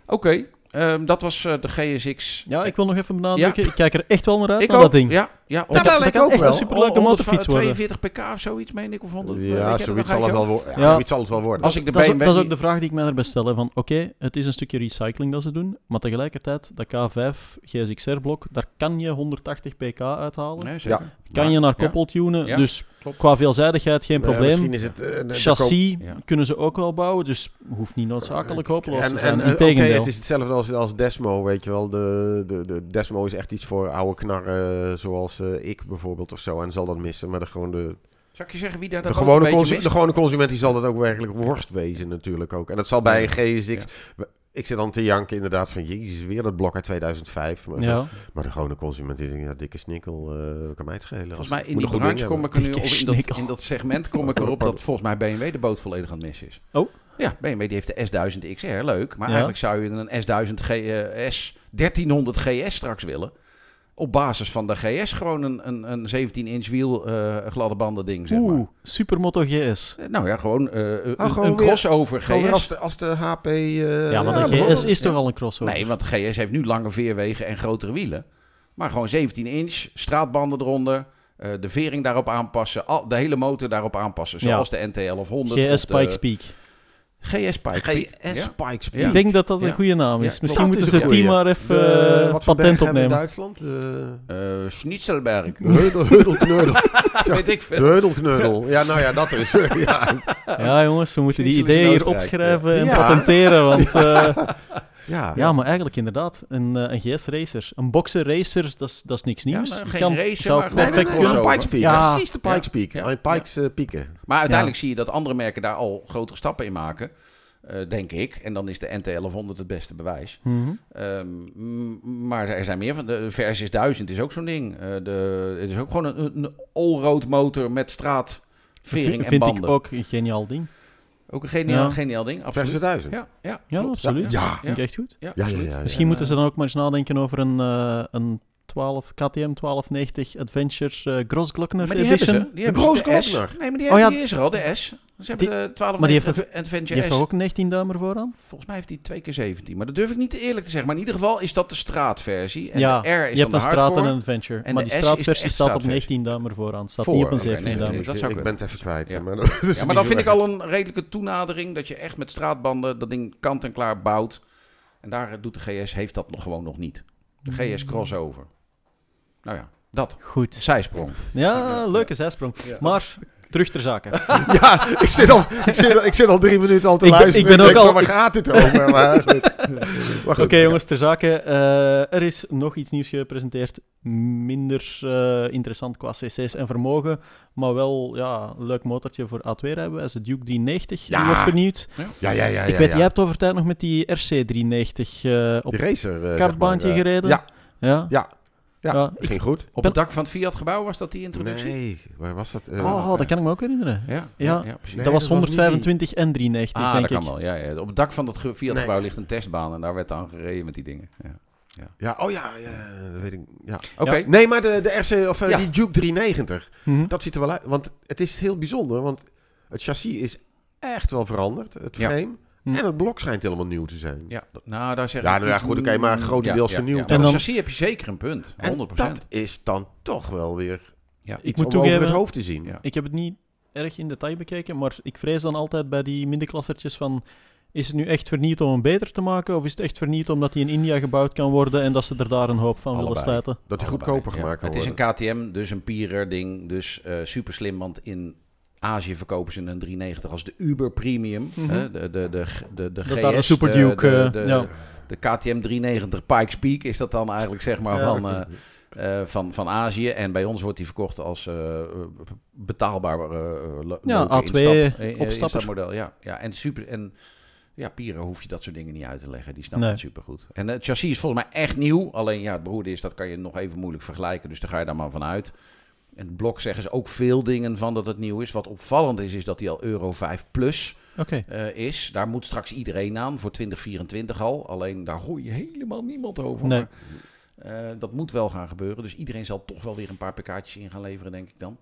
Oké, ehm, dat was eh, de GSX. ja, ik wil nog even benadrukken. Ik kijk er echt wel naar uit, Ik naar ook. dat ding. Ja, ja. Dat kan, dat kan echt een superleuke motorfiets worden. 42 pk of zoiets, meen ik. Of 100. weet Ja, zoiets zal, het wel worden. Ja, Ja. zoiets zal het wel worden. Als ik de dat, is, dat is ook die- de vraag die ik mij erbij stel. Van, oké, het is een stukje recycling dat ze doen, maar tegelijkertijd, dat K5 GSXR-blok, daar kan je 180 pk uithalen. Nee, zeker. Kan je naar koppel tunen, Ja, dus qua veelzijdigheid geen Nou ja, probleem. misschien is het... eh, de- de Chassis Ja. kunnen ze ook wel bouwen, dus hoeft niet noodzakelijk hopeloos En, te zijn. het is hetzelfde als, als Desmo, weet je wel. De, de, de Desmo is echt iets voor oude knarren, zoals eh, ik bijvoorbeeld of zo. En zal dat missen, maar de, gewoon de, Zal ik je zeggen wie daar de, gewone, een beetje consu- mist? de gewone consument die zal dat ook werkelijk worst wezen natuurlijk ook. En dat zal bij een GSX... Ik zit dan te janken inderdaad van, jezus, weer dat blok uit 2005. Maar, ja. maar de gewone consument die denkt, ja, dikke snikkel, eh kan mij het schelen. Volgens mij in die branche kom ik er nu, of in dat, in dat segment kom ik erop dat volgens mij BMW de boot volledig aan het missen is. Oh. Ja, BMW die heeft de S1000 XR, leuk. Maar Ja. eigenlijk zou je een S1000 G, eh, S 1300 GS straks willen. Op basis van de GS gewoon een, een, een 17-inch wiel eh, gladde banden ding, zeg maar. Oeh, Supermoto GS. Eh, Nou ja, gewoon, eh, een, gewoon een weer- crossover Gewoon weer als GS. de, als de HP... eh, ja, maar de GS is toch Ja. al een crossover? Nee, want de GS heeft nu lange veerwegen en grotere wielen. Maar gewoon 17 inch, straatbanden eronder. eh, de vering daarop aanpassen. Al, de hele motor daarop aanpassen. Ja. Zoals de NT 1100. GS Pikes Peak. GS Pikes Peak. GS Ja. Ik denk dat dat een Ja. goede naam is. Misschien moeten ze het team maar even De- eh, wat voor patent we in opnemen. Duitsland? Eh, Schnitzelberg. Heudel, Heudelkneudel. Weet ik veel. Heudelkneudel. Ja, nou ja, dat is... ja. Ja, jongens, we moeten die ideeën hier opschrijven en Ja. patenteren. Want eh, Ja. ja, maar eigenlijk inderdaad, een, eh, een GS-racer. Een boxer racer, dat is- dat is niks Ja, nieuws. Je geen kan- racer, zou maar perfect nee, een. Pikes Peak. Ja. Precies de Pikes Ja. Peak. Ja. Een Pikes eh, pieken. Maar uiteindelijk zie je dat andere merken daar al grotere stappen in maken. eh, denk ik. En dan is de NT 1100 het beste bewijs. Mhm. Ehm, maar er zijn meer van. De Versys 1000 is ook zo'n ding. Eh, de, het is ook gewoon een, een all-road motor met straatvering Vind- en Vind banden. ik ook een geniaal ding. Ook een geniaal, Ja. geniaal ding, absoluut. Versus 1000. Ja, ja, Ja, absoluut. Ja. Vind ik echt goed. Ja, Ja, ja, ja. ja. Misschien En, moeten ze dan ook maar eens nadenken over een, eh, een 12, KTM 1290 Adventure uh, Grossglockner Maar die hebben Edition. ze. Die hebben de S. Nee, maar die, Oh hebben, ja. die is er al, de S. Ze hebben de 12 maar die heeft Adventure Die heeft S. ook een 19 duimer vooraan? Volgens mij heeft hij twee keer 17. Maar dat durf ik niet eerlijk te zeggen. Maar in ieder geval is dat de straatversie. En ja, de R is je dan hebt een straat en een adventure. En maar de die straatversie staat op straatversie. 19 duimer vooraan. Staat Voor, niet op een oké, 17 nee, duimer. nee, dat ik, zou ik ben het even kwijt. Ja. Maar, dat Ja, maar dan vind ik al een redelijke toenadering dat je echt met straatbanden dat ding kant en klaar bouwt. En daar doet de GS, heeft dat nog gewoon nog niet. De GS crossover. Nou ja, dat. Goed. Zijsprong. Ja, leuke zijsprong. Maar terug ter zake. Ja, ik zit, al, ik, zit al, ik zit al drie minuten al te Ik ben- luisteren. ik ben ook denk al- van, waar gaat dit over? Maar goed. Oké jongens, ter zake. Eh, er is nog iets nieuws gepresenteerd. Minder eh, interessant qua cc's en vermogen. Maar wel ja, een leuk motortje voor A2-rijbewijs. De Duke 390 die Ja. wordt vernieuwd. Ja, ja, ja. ja ik weet, ja. jij hebt over tijd nog met die RC390 eh op Die racer. eh, kartbaantje zeg maar, gereden. Ja, Ja. ja. Ja, Ja, ik- ging goed. Op Ben- het dak van het Fiat gebouw was dat die introductie? Nee, waar was dat? Eh, Oh, dat kan ik me ook herinneren. Ja, Ja. ja, ja, precies. Nee, dat was dat was niet 125 en 390, ah, denk dat ik. kan wel. Ja, ja. Op het dak van dat ge- Fiat Nee. gebouw ligt een testbaan en daar werd aan gereden met die dingen. Ja. Ja, oh ja, ja, dat weet ik. Ja. Oké. Ja. Nee, maar de, de RC, of eh, Ja. die Duke 390, Mhm. dat ziet er wel uit. Want het is heel bijzonder, want het chassis is echt wel veranderd, het Ja. frame. Hm. En het blok schijnt helemaal nieuw te zijn. Ja, nou daar zeg Ja, ik nou ja, goed, oké, maar grotendeels ja, vernieuwd. Ja, En En dan dan- chassis heb je zeker een punt. 100%. En dat is dan toch wel weer Ja. iets moet om over het hoofd te zien. Ja. Ik heb het niet erg in detail bekeken, maar ik vrees dan altijd bij die middenklassertjes van... Is het nu echt vernieuwd om hem beter te maken? Of is het echt vernieuwd omdat hij in India gebouwd kan worden en dat ze er daar een hoop van willen sluiten? Dat hij goedkoper ja. gemaakt kan Het is een worden. KTM, dus een Pierer ding. Dus eh super slim, want in Azië verkopen ze een 390 als de Uber Premium. Mhm. hè, de, de, de, de, de, Dat GS, is daar een Super de- Duke, De, eh, de, ja. de KTM 390 Pikes Peak is dat dan eigenlijk zeg maar Ja. van, eh, eh, van, van Azië. En bij ons wordt die verkocht als eh, betaalbaar Ja, leuke A2 instap- eh, eh, opstapper. instapmodel. Ja, ja, en super... En, ja, Pieren hoef je dat soort dingen niet uit te leggen. Die snapt Nee. het supergoed. En het chassis is volgens mij echt nieuw. Alleen ja, het beroerde is, dat kan je nog even moeilijk vergelijken. Dus daar ga je dan maar vanuit. En het blok zeggen ze ook veel dingen van dat het nieuw is. Wat opvallend is, is dat hij al Euro 5 Plus eh, is. Daar moet straks iedereen aan voor 2024 al. Alleen daar hoor je helemaal niemand over. Nee. Maar, eh, dat moet wel gaan gebeuren. Dus iedereen zal toch wel weer een paar pk'tjes in gaan leveren, denk ik dan.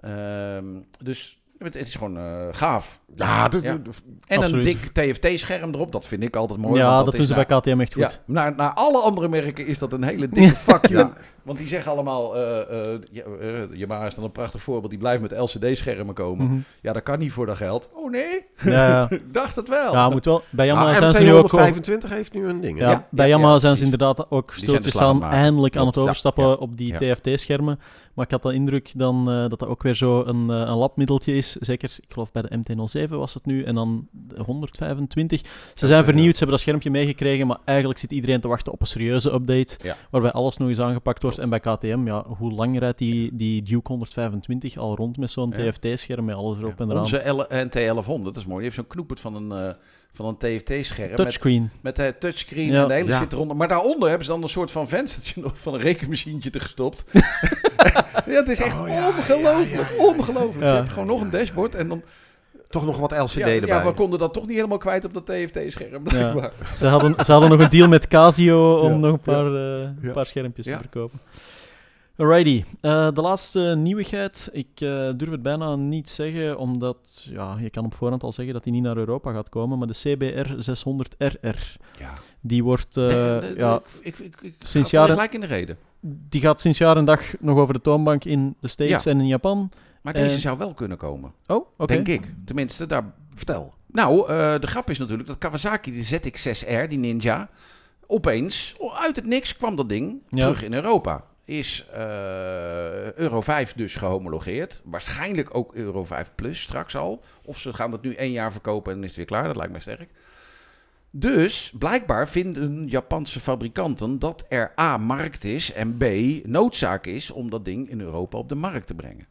Ehm, dus het, het is gewoon eh, gaaf. Ja, dat, Ja. En Absoluut. een dik TFT-scherm erop. Dat vind ik altijd mooi. ja, want dat, is doen ze bij KTM echt goed. ja, naar, naar alle andere merken is dat een hele dikke fuck you. Want die zeggen allemaal, eh eh eh, Yamaha is dan een prachtig voorbeeld, die blijft met LCD-schermen komen. Mhm. Ja, dat kan niet voor dat geld. Oh nee, ja, dacht het wel. ja, moet wel. Bij Yamaha Ah, zijn ze nu ook... over- MT125 heeft nu een ding. Ja, Ja, bij Yamaha ja, zijn ze inderdaad ook stiltjes aan eindelijk aan het overstappen Ja, op die ja. TFT-schermen. Maar ik had de indruk dan eh, dat dat ook weer zo een, een labmiddeltje is. Zeker, ik geloof bij de MT-07 was het nu. En dan de 125. Ze zijn vernieuwd, ze hebben dat schermpje meegekregen. Maar eigenlijk zit iedereen te wachten op een serieuze update. Ja. Waarbij alles nog eens aangepakt wordt. En bij KTM, ja, hoe lang rijdt die, die Duke 125 al rond met zo'n Ja. TFT-scherm met alles erop en eraan? Onze L- NT1100, dat is mooi. Die heeft zo'n knoepert van een, eh, van een TFT-scherm. Met, Touchscreen. met de touchscreen Ja. en de hele Ja. zit eronder. Maar daaronder hebben ze dan een soort van venstertje nog van een rekenmachientje er gestopt. ja, het is echt Oh, ja, ongelooflijk. Ongelooflijk. Ja. Ze hebben gewoon nog een dashboard en dan... Toch nog wat LCD Ja, erbij. ja, we konden dat toch niet helemaal kwijt op dat TFT-scherm. blijkbaar. Ze hadden, ze hadden nog een deal met Casio om Ja, nog een paar, eh, een paar schermpjes Ja. te verkopen. Alrighty, eh, de laatste nieuwigheid. Ik eh, durf het bijna niet zeggen, omdat ja, je kan op voorhand al zeggen dat die niet naar Europa gaat komen. Maar de CBR 600RR, Ja. die wordt, eh, Nee, nee, ja, ik, ik, ik, ik sinds jaren- gelijk in de reden. die gaat sinds jaar en dag nog over de toonbank in de States Ja. en in Japan. Maar deze Eh, zou wel kunnen komen, Oh, oké. denk ik. Tenminste, daar... Vertel. Nou, eh, de grap is natuurlijk dat Kawasaki, die ZX6R, die Ninja, opeens, oh, uit het niks kwam dat ding Ja. terug in Europa. Is eh, Euro 5 dus gehomologeerd. Waarschijnlijk ook Euro 5 Plus straks al. Of ze gaan dat nu één jaar verkopen en is het weer klaar. Dat lijkt mij sterk. Dus blijkbaar vinden Japanse fabrikanten dat er A, markt is en B, noodzaak is om dat ding in Europa op de markt te brengen.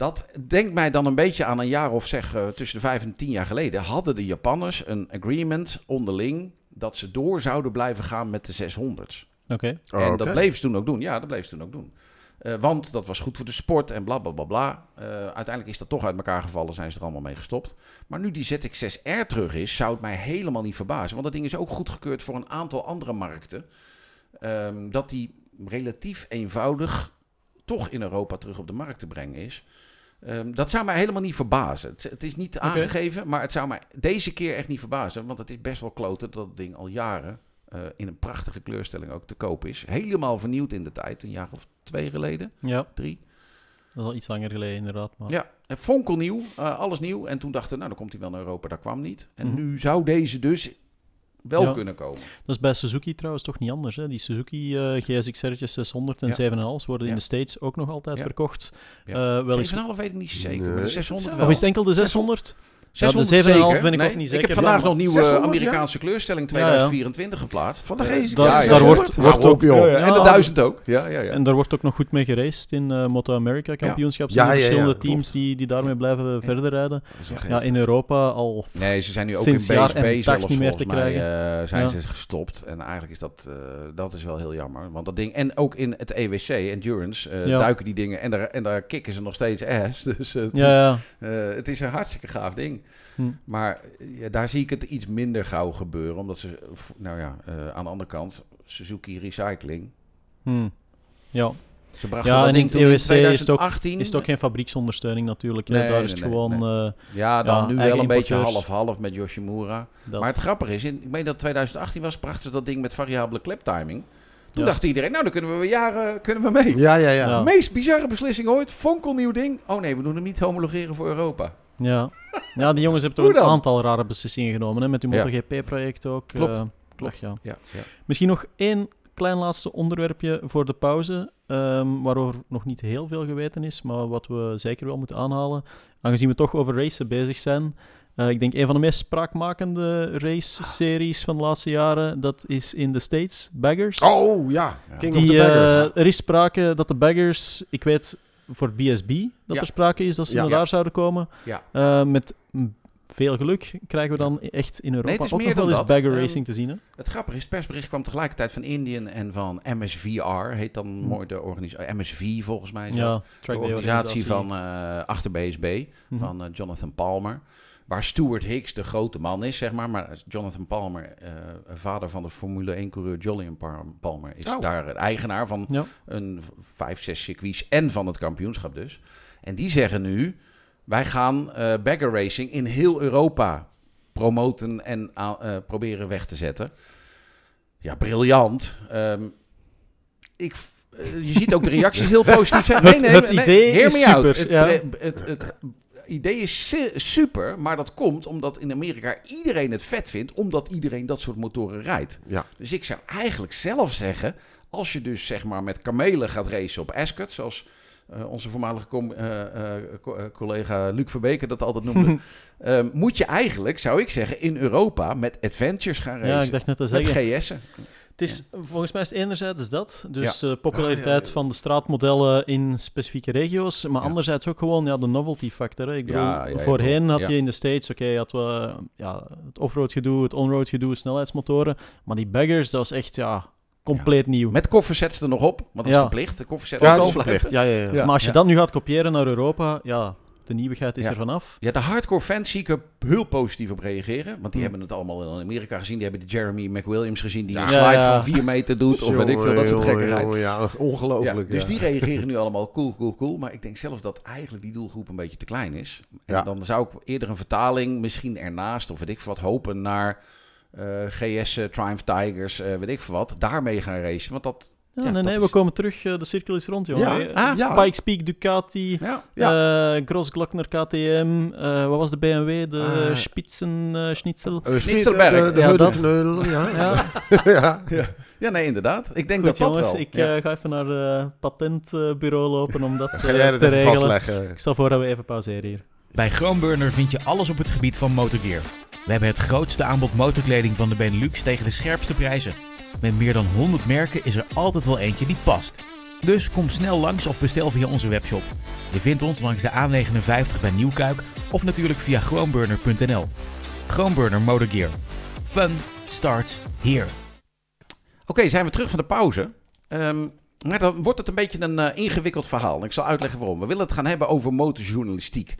Dat denkt mij dan een beetje aan een jaar of zeg eh, tussen de vijf en tien jaar geleden. Hadden de Japanners een agreement onderling dat ze door zouden blijven gaan met de 600's. Oké. Oh, en dat bleef ze toen ook doen. Ja, dat bleef ze toen ook doen. Eh, want dat was goed voor de sport en bla bla bla bla. Eh, uiteindelijk is dat toch uit elkaar gevallen, zijn ze er allemaal mee gestopt. Maar nu die ZX6R terug is, zou het mij helemaal niet verbazen. Want dat ding is ook goedgekeurd voor een aantal andere markten. Ehm, dat die relatief eenvoudig toch in Europa terug op de markt te brengen is. Ehm, dat zou mij helemaal niet verbazen. Het, het is niet aangegeven, maar het zou mij deze keer echt niet verbazen. Want het is best wel kloten dat het ding al jaren eh, in een prachtige kleurstelling ook te koop is. Helemaal vernieuwd in de tijd, een jaar of twee geleden, Ja, drie. dat is al iets langer geleden inderdaad. Maar... Ja, en fonkelnieuw, eh, alles nieuw. En toen dachten we, nou dan komt hij wel naar Europa, dat kwam niet. En Mhm. nu zou deze dus wel Ja. kunnen komen. Dat is bij Suzuki trouwens toch niet anders. Hè? Die Suzuki eh GSX-R'tjes 600 en Ja. 7,5 worden in de States ook nog altijd Ja. verkocht. Ja. Eh, wel eens... 7,5 weet ik niet zeker, Nee. maar de 600 wel. Of is het enkel de 600? Ja, de 600 7,5 zeker. ben ik Nee, ook niet Ik zeker. heb vandaag Ja, nog nieuwe 600, Amerikaanse kleurstelling 2024 geplaatst. Van de race. daar- ja, ja, daar ja. wordt- wordt op, ook-. Ja, ja. En de Ja. 1000 ook. Ja, ja, ja. En daar wordt ook nog goed mee geraced in eh Moto America kampioenschap. Ja, Ja, ja, ja, verschillende teams die, die daarmee blijven verder rijden. Ja, in Europa al. Nee, ze zijn nu ook in BSB zelfs niet meer te krijgen. eh, zijn Ja. ze gestopt. En eigenlijk is dat, eh, dat is wel heel jammer. Want dat ding, en ook in het EWC, Endurance, eh, Ja. duiken die dingen en daar, en daar kicken ze nog steeds ass. Dus eh, Ja, ja. eh, het is een hartstikke gaaf ding. Hm. Maar eh, ja, daar zie ik het iets minder gauw gebeuren. Omdat ze, nou ja, eh, aan de andere kant, Suzuki Recycling. Hm. Ja. Ze brachten Ja, dat en ding in is het ook- 2018. Is het ook geen fabrieksondersteuning natuurlijk. Nee, Daar nee, is het nee, gewoon... eh, Ja, dan Ja, nu wel een beetje half-half met Yoshimura. dat. Maar het grappige is, in, ik meen dat het 2018 was, brachten ze dat ding met variabele kleptiming. Toen dacht iedereen, nou dan kunnen we weer jaren kunnen we mee. Ja, ja, ja. Ja. Meest bizarre beslissing ooit. Fonkelnieuw ding. Oh nee, we doen hem niet homologeren voor Europa. Ja. ja, die jongens hebben toch een aantal rare beslissingen genomen. Hè? Met hun. MotoGP-project ook. Klopt, eh, klopt. ja. Ja, ja. Misschien nog één klein laatste onderwerpje voor de pauze. ehm, waarover nog niet heel veel geweten is, maar wat we zeker wel moeten aanhalen. Aangezien we toch over racen bezig zijn. Eh, ik denk een van de meest spraakmakende race-series van de laatste jaren. Dat is in de States, Baggers. Oh, ja. King of Die, the Baggers. eh, er is sprake dat de baggers, ik weet voor BSB dat Ja. er sprake is dat ze Ja. naar daar zouden komen. Ja. Eh, met veel geluk krijgen we dan echt in Europa het is ook meer nog wel dan eens dat. bagger Ehm, racing te zien. Hè? Het grappige is, het persbericht kwam tegelijkertijd van Indian en van MSVR, heet dan Hm. mooi de organisatie, MSV volgens mij. zelf. Ja, de organisatie van eh achter BSB, Mhm. van eh, Jonathan Palmer. Waar Stuart Hicks de grote man is, zeg maar. Maar Jonathan Palmer, eh, vader van de Formule 1-coureur Jolyon Palmer, is Oh. daar eigenaar van Ja. een vijf, zes circuits en van het kampioenschap dus. En die zeggen nu, wij gaan eh bagger racing in heel Europa promoten en eh, proberen weg te zetten. Ja, briljant. Ehm, ik, je ziet ook de reacties heel positief zijn. Het- het idee hear is super, Het, ja. het, het idee is su- super, maar dat komt omdat in Amerika iedereen het vet vindt, omdat iedereen dat soort motoren rijdt. Ja. Dus ik zou eigenlijk zelf zeggen, als je dus zeg maar met kamelen gaat racen op Ascot, zoals eh, onze voormalige com- eh, eh, co- collega Luc Verbeke dat altijd noemde, ehm, moet je eigenlijk, zou ik zeggen, in Europa met adventures gaan racen. ja, ik dacht net te met zeggen. GS'en. Het is, volgens mij is het enerzijds is dat, dus eh, Ah, populariteit ja, ja. van de straatmodellen in specifieke regio's, maar Ja. anderzijds ook gewoon ja, de novelty factor. Hè. Ik bedoel, Ja, ja, ja, voorheen had je in de States, oké, had we ja, het offroad gedoe, het onroad gedoe, snelheidsmotoren, maar die baggers, dat was echt ja, compleet nieuw. Met koffersets er nog op, want dat is Ja. verplicht. De kofferset Ja, ook al verplicht. ja, ja. Ja. maar als je dat nu gaat kopiëren naar Europa, ja, de nieuwigheid is Ja. er vanaf. Ja, de hardcore fans zie ik er heel positief op reageren. Want die hebben het allemaal in Amerika gezien. Die hebben de Jeremy McWilliams gezien die Ja. een slide Ja, ja. van 4 meter doet. Of weet ik veel, dat soort gekkigheid. Ja, ongelooflijk. Ja, dus ja. die reageren nu allemaal cool, cool, cool. Maar ik denk zelf dat eigenlijk die doelgroep een beetje te klein is. En Ja. dan zou ik eerder een vertaling misschien ernaast, of weet ik veel wat, hopen naar eh, GS, eh, Triumph Tigers, eh, weet ik veel wat. Daarmee gaan racen. Want dat, Ja, Ja, nee, dat nee, is- we komen terug. eh, de cirkel is rond, jongen. Ja, Eh, ah, ja. Pikes Peak, Ducati, ja, eh Gross Glockner KTM, eh, wat was de BMW? De Spitzen eh, Schnitzel. Schnitzelberg. De, de, Ja, dat. Ja. Ja, ja. ja, nee, inderdaad. Ik denk goed dat dat jongens, wel. ik Ja. ga even naar het patentbureau lopen om dat Ga jij dat te even regelen. vastleggen? Ik stel voor dat we even pauzeren hier. Bij Groenburner vind je alles op het gebied van motorgear. We hebben het grootste aanbod motorkleding van de Benelux tegen de scherpste prijzen. Met meer dan 100 merken is er altijd wel eentje die past. Dus kom snel langs of bestel via onze webshop. Je vindt ons langs de A59 bij Nieuwkuik of natuurlijk via groenburner.nl. Groenburner Motorgear. Fun starts here. Oké, zijn we terug van de pauze. Ehm, maar dan wordt het een beetje een eh, ingewikkeld verhaal. Ik zal uitleggen waarom. We willen het gaan hebben over motorjournalistiek.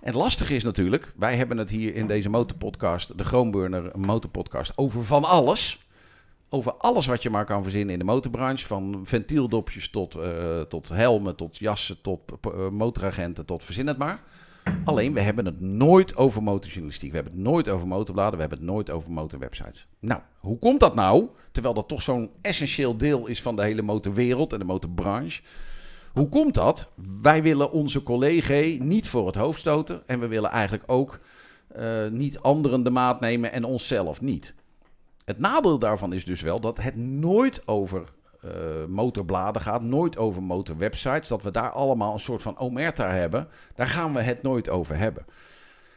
En het lastige is natuurlijk, wij hebben het hier in deze motorpodcast, de Groenburner Motorpodcast, over van alles. Over alles wat je maar kan verzinnen in de motorbranche. Van ventieldopjes tot, eh, tot helmen, tot jassen, tot eh, motoragenten, tot verzin het maar. Alleen, we hebben het nooit over motorjournalistiek. We hebben het nooit over motorbladen. We hebben het nooit over motorwebsites. Nou, hoe komt dat nou? Terwijl dat toch zo'n essentieel deel is van de hele motorwereld en de motorbranche. Hoe komt dat? Wij willen onze collega niet voor het hoofd stoten. En we willen eigenlijk ook eh, niet anderen de maat nemen en onszelf niet. Het nadeel daarvan is dus wel dat het nooit over eh, motorbladen gaat, nooit over motorwebsites. Dat we daar allemaal een soort van omerta hebben. Daar gaan we het nooit over hebben.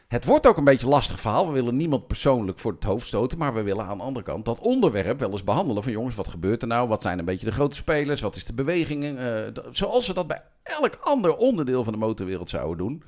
Het wordt ook een beetje een lastig verhaal. We willen niemand persoonlijk voor het hoofd stoten. Maar we willen aan de andere kant dat onderwerp wel eens behandelen. Van jongens, wat gebeurt er nou? Wat zijn een beetje de grote spelers? Wat is de beweging? Eh, zoals we dat bij elk ander onderdeel van de motorwereld zouden doen.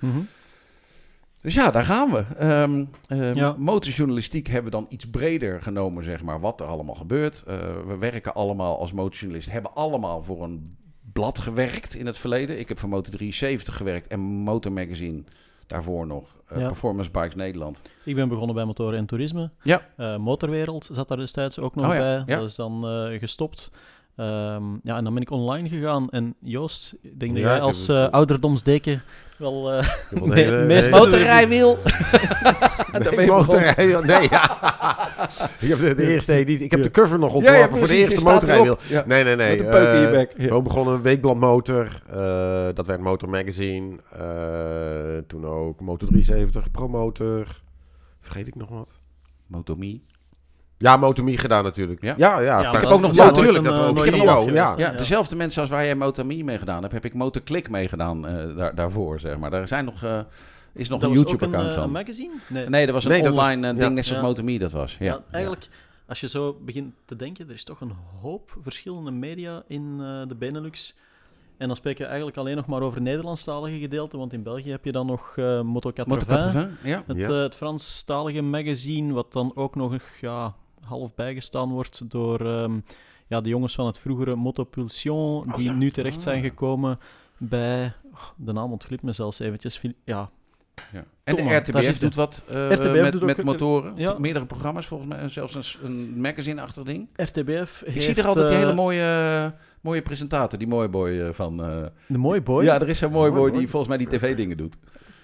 Dus ja, daar gaan we. Ehm ehm, Ja. Motorjournalistiek hebben we dan iets breder genomen, zeg maar, wat er allemaal gebeurt. Eh, we werken allemaal als motorjournalist, hebben allemaal voor een blad gewerkt in het verleden. Ik heb voor Motor 73 gewerkt en Motor Magazine daarvoor nog. eh, Ja. Performance Bikes Nederland. Ik ben begonnen bij motoren en toerisme. Ja. Eh, Motorwereld zat daar destijds ook nog Oh ja, bij. ja. Dat is dan eh, gestopt. Ehm, ja, en dan ben ik online gegaan. En Joost, ik denk dat jij ik als eh, ouderdomsdeken wel... eh, Ik heb wel Nee, een hele- meestal- hele- Motorrijwiel. Nee, motorrijwiel. Nee, ja. ik heb de, de eerste editie. Ik heb de cover nog ontworpen ja, voor de eerste motorrijwiel. Ja. Nee, nee, nee. Met een peuk in je eh, bek. Ja. We begonnen Weekblad Motor. eh, dat werd Motor Magazine. eh, toen ook Motor 73, Promotor. Vergeet ik nog wat? Motomie. Ja, Motomie gedaan natuurlijk. Ja? Ja, ja. Ja, ja, maar heb ook nog Motor- nooit natuurlijk. een, Dat eh, ook een ja. Ja, dezelfde mensen als waar jij Motomie mee gedaan hebt, heb ik Motorklik meegedaan eh daar, daarvoor, zeg maar. Daar zijn nog, eh, is nog dat een YouTube-account een, eh, van. magazine? Nee. Nee, dat was een Nee, dat was- online eh, ja. ding, net zoals Ja. Motomie dat was. Ja. Ja, eigenlijk, als je zo begint te denken, er is toch een hoop verschillende media in eh, de Benelux. En dan spreken we eigenlijk alleen nog maar over Nederlandstalige gedeelte, want in België heb je dan nog eh Moto 80. Motorkatrovin, ja. Het, Ja. eh, het Franstalige magazine, wat dan ook nog ja, half bijgestaan wordt door ehm, ja, de jongens van het vroegere Motopulsion, die ja. nu terecht zijn Ah. gekomen bij... oh, de naam ontglipt me zelfs eventjes. Ja, Ja. En Tom, de RTBF doet wat eh, RTBF met, doet met ook- motoren. ja. Meerdere programma's volgens mij. Zelfs een, een magazine-achtig ding. RTBF Ik heeft... zie er altijd die eh, hele mooie, mooie presentator, die mooie boy eh, van... eh, De mooie boy. Ja, er is zo'n mooie Mooi boy boy. die volgens mij die tv-dingen doet.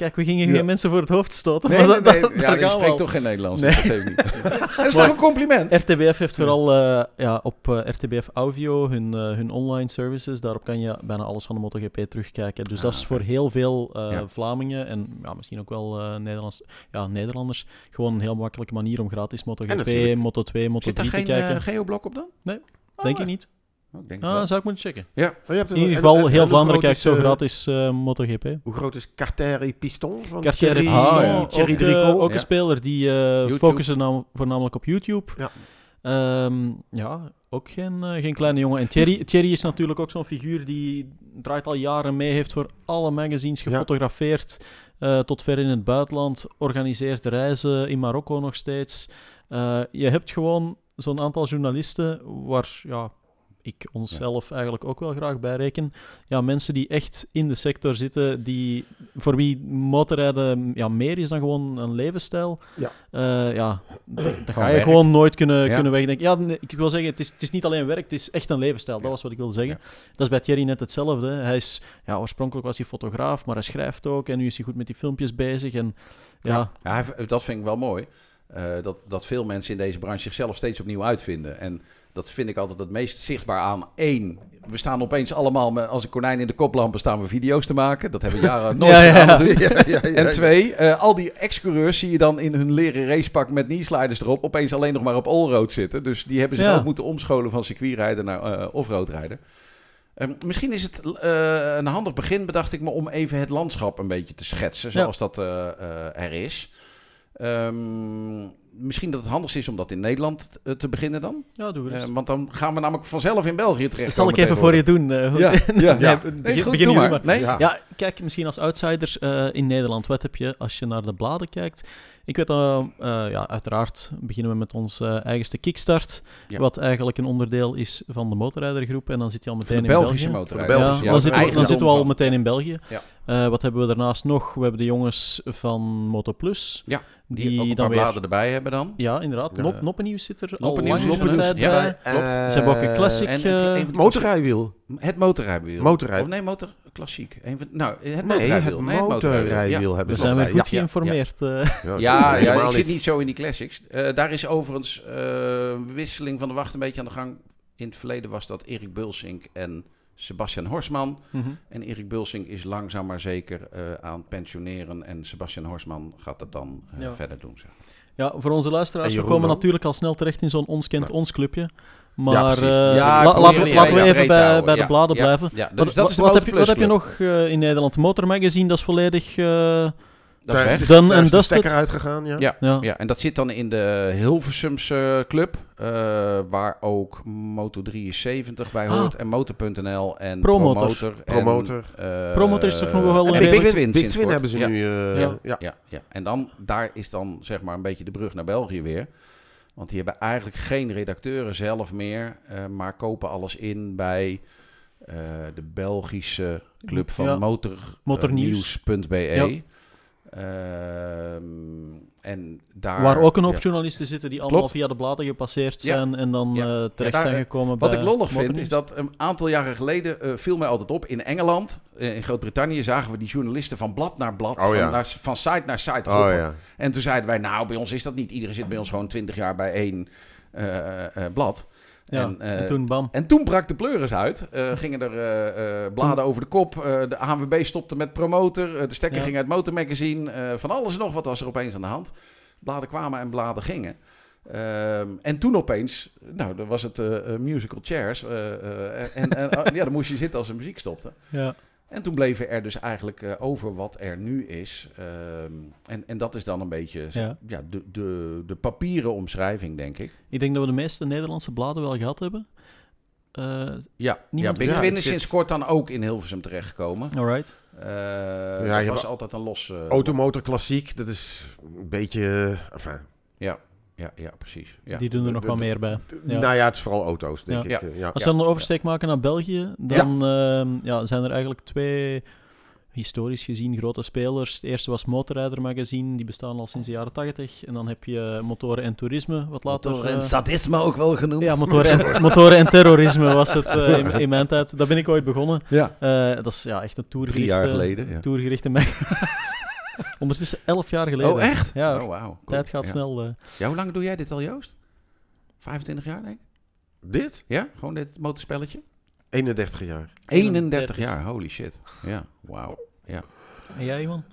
Kijk, we gingen Ja. geen mensen voor het hoofd stoten. Nee, maar nee, dat- nee. dat- ja, we spreekt toch geen Nederlands. Nee. Dat geeft niet. dat is toch een compliment? RTBF heeft vooral eh, ja, op eh, RTBF Audio hun, eh, hun online services. Daarop kan je bijna alles van de MotoGP terugkijken. Dus Ah, dat is voor heel veel eh, Ja. Vlamingen en ja, misschien ook wel eh, Nederlands, ja, Nederlanders gewoon een heel makkelijke manier om gratis MotoGP, natuurlijk- Moto 2, Moto Zit 3 daar te geen kijken. geoblok op dan? Nee, Oh, Denk nee. niet? Oh, ik denk Ah, wel. zou ik moeten checken. Oh, je hebt In ieder geval, en- en heel Vlaanderen groot kijkt zo is, eh, gratis eh, MotoGP. Hoe groot is Carteri Piston? Van Ah, Piston, ja. Thierry ook, eh, ook Ja. een speler die eh, YouTube. focussen nam- voornamelijk op YouTube. Ja. Ehm, ja, ook geen, eh, geen kleine jongen. En Thierry, Thierry is natuurlijk ook zo'n figuur die draait al jaren mee, heeft voor alle magazines Ja. gefotografeerd, eh, tot ver in het buitenland, organiseert reizen in Marokko nog steeds. Eh, je hebt gewoon zo'n aantal journalisten waar ja, ik onszelf eigenlijk ook wel graag bij reken. Ja, mensen die echt in de sector zitten, die, voor wie motorrijden ja, meer is dan gewoon een levensstijl. Ja. Eh, ja, dat, dat ga je werk. gewoon nooit kunnen, Ja. kunnen wegdenken. Ja, nee, ik wil zeggen, het is, het is niet alleen werk, het is echt een levensstijl. Dat Ja. was wat ik wilde zeggen. Dat is bij Thierry net hetzelfde. Hij is, ja, oorspronkelijk was hij fotograaf, maar hij schrijft ook. En nu is hij goed met die filmpjes bezig. En ja, Ja, dat vind ik wel mooi. Eh, dat, dat veel mensen in deze branche zichzelf steeds opnieuw uitvinden. En dat vind ik altijd het meest zichtbaar aan. Één, we staan opeens allemaal met, als een konijn in de koplampen staan we video's te maken. Dat hebben we jaren nooit Ja, gedaan ja. Ja, En twee, eh, al die ex-coureurs zie je dan in hun leren racepak met knee-sliders erop opeens alleen nog maar op allroad zitten. Dus die hebben zich Ja. ook moeten omscholen van circuitrijden naar eh offroad rijden. Ehm, misschien is het eh, een handig begin, bedacht ik me, om even het landschap een beetje te schetsen, zoals dat er is. Ehm, misschien dat het handigst is om dat in Nederland eh, te beginnen dan. ja doe gerust. Eh, want dan gaan we namelijk vanzelf in België terecht. dat zal ik even voor je doen. eh, Ja, ja, Nee, ja. begin- Nee, goed, begin doe jullie maar. Nee? Ja. Ja, kijk, misschien als outsider eh, in Nederland. Wat heb je als je naar de bladen kijkt? Ik weet dat, eh, ja, uiteraard beginnen we met onze eigenste Kickstart. Ja. Wat eigenlijk een onderdeel is van de motorrijdergroep. En dan zit je al meteen in Belgische België. Voor de Ja, Belgische, dan, zitten we, dan eigendom zitten we al meteen in België. Eh, wat hebben we daarnaast nog? We hebben de jongens van MotoPlus. Ja, Die, die ook een dan paar weer... bladen erbij hebben dan. Ja, inderdaad. Ja. Nop, Noppennieuws zit er Noppennieuws al is lange er tijd dus, ja. bij. Klopt. Ze hebben ook een classic. En eh, een- een- Motorrijwiel. Het motorrijwiel. Motorrij- Of nee, motor klassiek. Een van, nou, het Nee, motorrijwiel. het Nee, motorrijwiel we hebben ze zijn weer goed Ja, geïnformeerd. eh. ja, Ja, ja, helemaal ik zit niet. zo in die classics. Eh, daar is overigens eh, wisseling van de wacht een beetje aan de gang. In het verleden was dat Erik Bulsink en Sebastian Horsman. Mhm. En Erik Bulsink is langzaam maar zeker eh, aan het pensioneren. En Sebastian Horsman gaat het dan eh, Ja. verder doen. Zeg. Ja, voor onze luisteraars, En we komen dan? natuurlijk al snel terecht in zo'n ons kent Nou. ons clubje. Ja, Maar precies. eh, Ja, la- probeer laten, we- het laten we ja, even bij, bij de Ja, bladen ja, blijven. Ja, dus Wat, dat wat- wat heb je, wat heb je Motorplusclub. nog eh, in Nederland? Motor Magazine, dat is volledig... eh, Dat is weg. is de dusted. stekker uitgegaan, ja. Ja, ja. ja, en dat zit dan in de Hilversumse club, eh, waar ook Moto 73 bij Ah. hoort en Motor.nl en Promotor. Promotor. en, Promotor. eh, Promotor is toch nog wel en een Big, Big Twin, Twin, Big sinds Twin kort. hebben ze ja. nu. eh, Ja. ja. Ja, ja, en dan, daar is dan zeg maar een beetje de brug naar België weer. Want die hebben eigenlijk geen redacteuren zelf meer, eh, maar kopen alles in bij eh, de Belgische club van Ja. motor, Motornieuws. motornieuws.be. Ehm, en daar, Waar ook een hoop ja. journalisten zitten die allemaal Klopt. via de bladen gepasseerd Ja. zijn en dan Ja. eh, terecht Ja, daar, zijn eh, gekomen Wat bij ik lollig vind, is dat een aantal jaren geleden eh, viel mij altijd op. In Engeland, eh, in Groot-Brittannië, zagen we die journalisten van blad naar blad, Oh, van, ja. naar, van site naar site Oh. En toen zeiden wij, nou, bij ons is dat niet. Iedereen zit bij ons gewoon 20 jaar bij één eh, eh, eh, blad. Ja, en, eh, en toen bam. En toen brak de pleuris uit. Eh, gingen er eh, bladen over de kop. De ANWB stopte met promotor. De stekker Ja. ging uit motormagazine. Van alles en nog wat was er opeens aan de hand. Bladen kwamen en bladen gingen. Ehm, en toen opeens, nou, dan was het musical chairs. en en oh, ja, dan moest je zitten als de muziek stopte. Ja. En toen bleven er dus eigenlijk eh, over wat er nu is. Ehm, en, en dat is dan een beetje Ja. ja. de, de, de papieren omschrijving, denk ik. Ik denk dat we de meeste Nederlandse bladen wel gehad hebben. Eh Ja, ja Niemand- Big Ja, Twin is zit- sinds kort dan ook in Hilversum terechtgekomen. alright. Eh je dat was altijd een los... eh, Automotor klassiek, dat is een beetje... Enfin, Ja, ja, ja, precies. Ja. Die doen er nog wel meer bij. Ja. Nou ja, het is vooral auto's, denk Ja. ik. eh, Ja. Als we dan een oversteek maken naar België, dan ehm, ja, zijn er eigenlijk twee historisch gezien grote spelers. Het eerste was Motorrijder Magazine, die bestaan al sinds de jaren 80. En dan heb je Motoren en Toerisme, wat later... eh, sadisme ook wel genoemd. ja, motoren en, motoren en terrorisme was het eh, in, in mijn tijd. Daar ben ik ooit begonnen. Ja, Eh, dat is ja, echt een drie tourgerichte... jaar geleden. Ja. Tourgerichte mag- Ondertussen elf jaar geleden. Oh, echt? Ja, Oh, wauw. tijd gaat ja. snel. eh. Ja, hoe lang doe jij dit al, Joost? 25 jaar, denk ik? Dit? Ja, gewoon dit motorspelletje? 31 jaar. 31 jaar, holy shit. Ja, wauw. En jij, Iwan?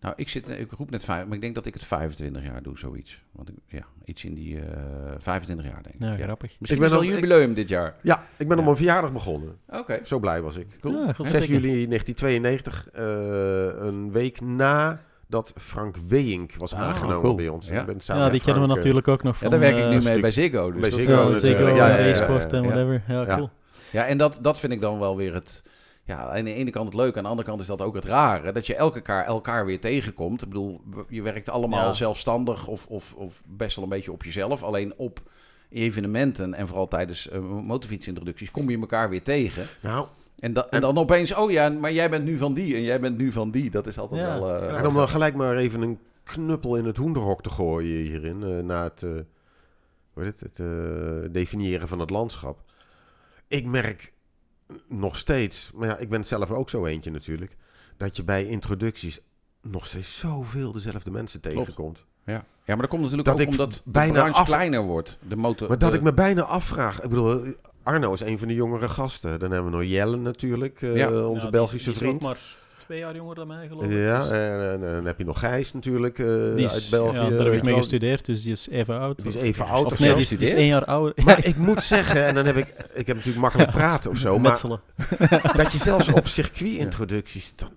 Nou, ik, zit, ik roep net vijf, maar ik denk dat ik het 25 jaar doe, zoiets. Want ik, ja, iets in die eh 25 jaar, denk ik. Ja, Ja. grappig. Misschien Ik ben is het ook- al ik- jubileum dit jaar. Ja, ik ben Ja. op mijn verjaardag begonnen. Oké, Zo blij was ik. cool. Ja, goed 6 zeker. juli 1992, eh, een week na dat Frank Weink was Ah, aangenomen cool. bij ons. Ja. Ik ben samen Ja, die kennen we eh, natuurlijk ook nog Ja, van... daar werk ik eh, nu mee bij Ziggo. Dus bij dat- Ziggo Ja, natuurlijk. Ziggo, Ja, ja, ja, e-sport en ja. whatever. Ja, Ja. cool. Ja, en dat, dat vind ik dan wel weer het... Ja, aan de ene kant het leuke, aan de andere kant is dat ook het rare. Dat je elke elkaar, elkaar weer tegenkomt. Ik bedoel, je werkt allemaal Ja. zelfstandig of, of, of best wel een beetje op jezelf. Alleen op evenementen en vooral tijdens eh, motorfietsintroducties kom je elkaar weer tegen. Nou, En, da- en En- dan opeens, oh ja, maar jij bent nu van die en jij bent nu van die. Dat is altijd Ja. wel... eh, Ja. en om dan gelijk maar even een knuppel in het hoenderhok te gooien hierin, eh, na het, eh, hoe heet het, het definiëren van het landschap. Ik merk nog steeds, maar ja, ik ben zelf ook zo eentje natuurlijk, dat je bij introducties nog steeds zoveel dezelfde mensen Klopt. tegenkomt. Ja. ja, maar dat komt natuurlijk Dat ook ik omdat de bijna branche af- kleiner wordt. De motor, Maar dat de- ik me bijna afvraag, ik bedoel, Arno is een van de jongere gasten. Dan hebben we nog Jelle natuurlijk, eh, Ja. onze Ja, die- Belgische die is ook vriend. maar twee jaar jonger dan mij, geloof ik. Ja, dus en, en- en dan heb je nog Gijs natuurlijk eh, die is, uit België. Ja, daar heb ik mee gestudeerd, dus die is even oud. Die is even oud Of of nee, die is, die is één jaar ouder. Maar ik moet zeggen, en dan heb ik, ik heb natuurlijk makkelijk praten of zo, maar dat je zelfs op circuitintroducties, dan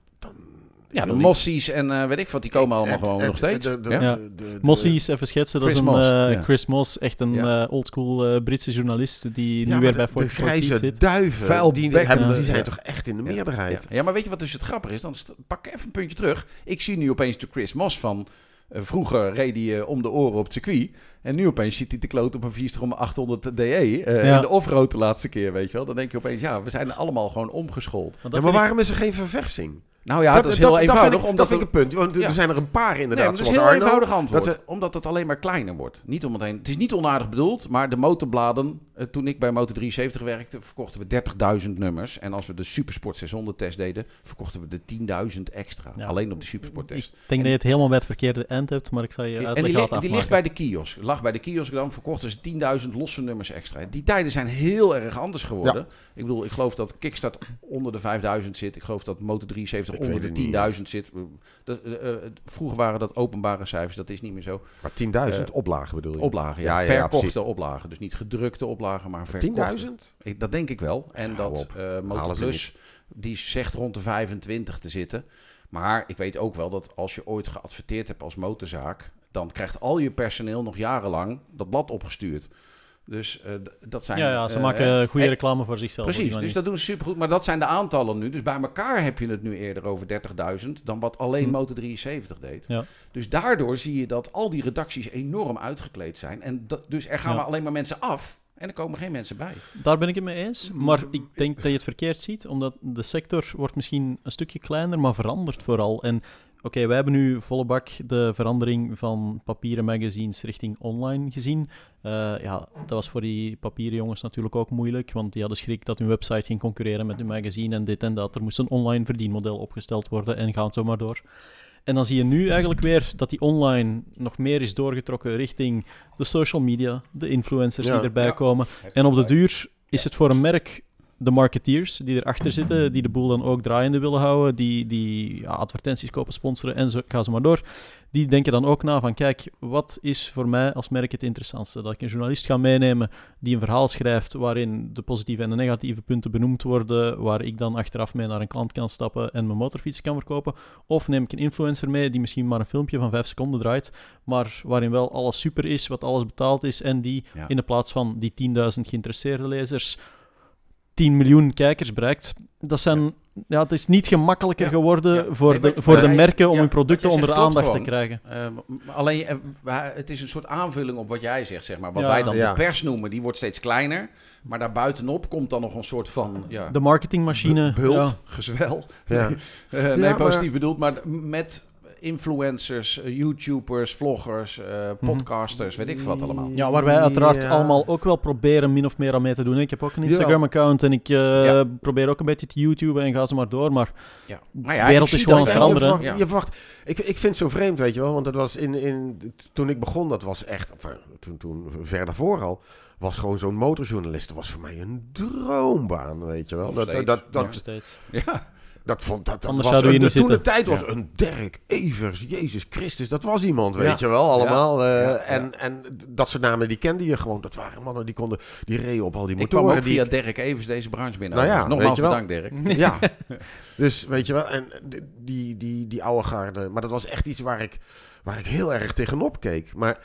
ja, de Mossies en eh, weet ik wat, die komen allemaal gewoon nog steeds. de- de- Ja? De- Mossies, even schetsen, dat Chris is een Moss, eh, ja. Chris Moss, echt een Ja. eh, oldschool eh, Britse journalist die Ja, nu weer de- bij de 44 grijze zit. duiven, Vuil die, hebben, die zijn Ja. toch echt in de meerderheid. Ja, ja, maar weet je wat dus het grappige is? Dan pak ik even een puntje terug. Ik zie nu opeens de Chris Moss van... vroeger reed hij om de oren op het circuit. En nu opeens zit hij te kloten op een 4 800 DE. eh, Ja. In de offroad de laatste keer, weet je wel. Dan denk je opeens, ja, we zijn allemaal gewoon omgeschoold. Ja, maar waarom is er geen verversing? Nou ja, dat, is heel eenvoudig. Dat vind ik, omdat dat vind ik er- een punt. Want Ja. er zijn er een paar inderdaad, Nee, dat is zoals een heel Arno. eenvoudig antwoord. dat ze- Omdat het alleen maar kleiner wordt. Niet om het, heen. het is niet onaardig bedoeld, maar de motorbladen... eh, toen ik bij Motor 73 werkte, verkochten we 30.000 nummers. En als we de Supersport 600 test deden, verkochten we de 10.000 extra. Ja. Alleen op de Supersport test. Ik denk dat je het helemaal bij het verkeerde eind hebt, maar ik zal je En uitleg die, li- die ligt bij de kiosk. Lag bij de kiosk, dan verkochten ze 10.000 losse nummers extra. Die tijden zijn heel erg anders geworden. Ik bedoel, ik geloof dat Kickstart onder de 5.000 zit. Ik geloof dat Motor 73 Ik onder de het niet. 10.000 zit. Dat, eh, eh, vroeger waren dat openbare cijfers, dat is niet meer zo. Maar 10.000 Eh, oplagen bedoel je? Oplagen, ja. Ja, verkochte oplagen. Dus niet gedrukte oplagen, maar verkochte. 10.000? Ik- Dat denk ik wel. En dat op. eh Halen Motor ze Plus, die zegt rond de 25 te zitten. Maar ik weet ook wel dat als je ooit geadverteerd hebt als motorzaak... dan krijgt al je personeel nog jarenlang dat blad opgestuurd. Dus eh, dat zijn... Ja, ja, ze eh, maken goede reclame voor zichzelf. Precies, dus dat doen ze supergoed. Maar dat zijn de aantallen nu. Dus bij elkaar heb je het nu eerder over 30.000 dan wat alleen Hm. Motor 73 deed. Ja. Dus daardoor zie je dat al die redacties enorm uitgekleed zijn. En dat, dus er gaan Ja. maar alleen maar mensen af en er komen geen mensen bij. Daar ben ik het mee eens. Maar ik denk dat je het verkeerd ziet, omdat de sector wordt misschien een stukje kleiner, maar verandert vooral. En oké, wij hebben nu volle bak de verandering van papieren magazines richting online gezien. Eh, ja, dat was voor die papieren jongens natuurlijk ook moeilijk, want die hadden schrik dat hun website ging concurreren met hun magazine en dit en dat. Er moest een online verdienmodel opgesteld worden en gaan zo maar door. En dan zie je nu eigenlijk weer dat die online nog meer is doorgetrokken richting de social media, de influencers Ja. die erbij Ja. komen. En op de duur is het voor een merk de marketeers die erachter zitten, die de boel dan ook draaiende willen houden, die, die ja, advertenties kopen, sponsoren en zo, ga zo maar door. Die denken dan ook na van, kijk, wat is voor mij als merk het interessantste? Dat ik een journalist ga meenemen die een verhaal schrijft waarin de positieve en de negatieve punten benoemd worden, waar ik dan achteraf mee naar een klant kan stappen en mijn motorfiets kan verkopen. Of neem ik een influencer mee die misschien maar een filmpje van 5 seconden draait, maar waarin wel alles super is, wat alles betaald is en die Ja. in de plaats van die 10.000 geïnteresseerde lezers 10 miljoen kijkers bereikt. Dat zijn, ja. het is niet gemakkelijker Ja, geworden ja. voor, Nee, de, maar- voor maar de merken om hun producten onder aandacht te krijgen. Eh, alleen, eh, het is een soort aanvulling op wat jij zegt, zeg maar. Wat Ja. wij dan Ja. de pers noemen, die wordt steeds kleiner. Maar daarbuitenop komt dan nog een soort van... Ja, De marketingmachine. bult, ja. gezwel. Ja. Eh, nee, positief bedoeld. Maar met influencers, eh, YouTubers, vloggers, eh, podcasters, weet ik veel wat allemaal. Ja, waar wij uiteraard Ja. allemaal ook wel proberen min of meer aan mee te doen. Ik heb ook een Instagram-account en ik eh, Ja. probeer ook een beetje te YouTube en ga ze maar door. Maar Ja. Maar ja, De wereld is gewoon dat aan het veranderen, Je, verwacht- je verwacht- ik, ik vind het zo vreemd, weet je wel. Want dat was in, in, toen ik begon, dat was echt... enfin, toen, toen ver daarvoor al, was gewoon zo'n motorjournalist. Dat was voor mij een droombaan, weet je wel. Nog Dat, steeds, dat, dat, nog steeds. Ja. Dat vond dat, dat Anders was een, Toen de tijd was Ja. een Dirk Evers, Jezus Christus, dat was iemand, Ja. weet je wel, allemaal. eh, Ja. En, en dat soort namen, die kende je gewoon. Dat waren mannen die konden, die reden op al die Ik kwam motoren. ook die, via Dirk Evers deze branche binnen. Nou ja, Nogmaals weet je wel. bedankt, Dirk. Ja, dus weet je wel, en die, die, die, die oude garde, maar dat was echt iets waar ik, waar ik heel erg tegenop keek. Maar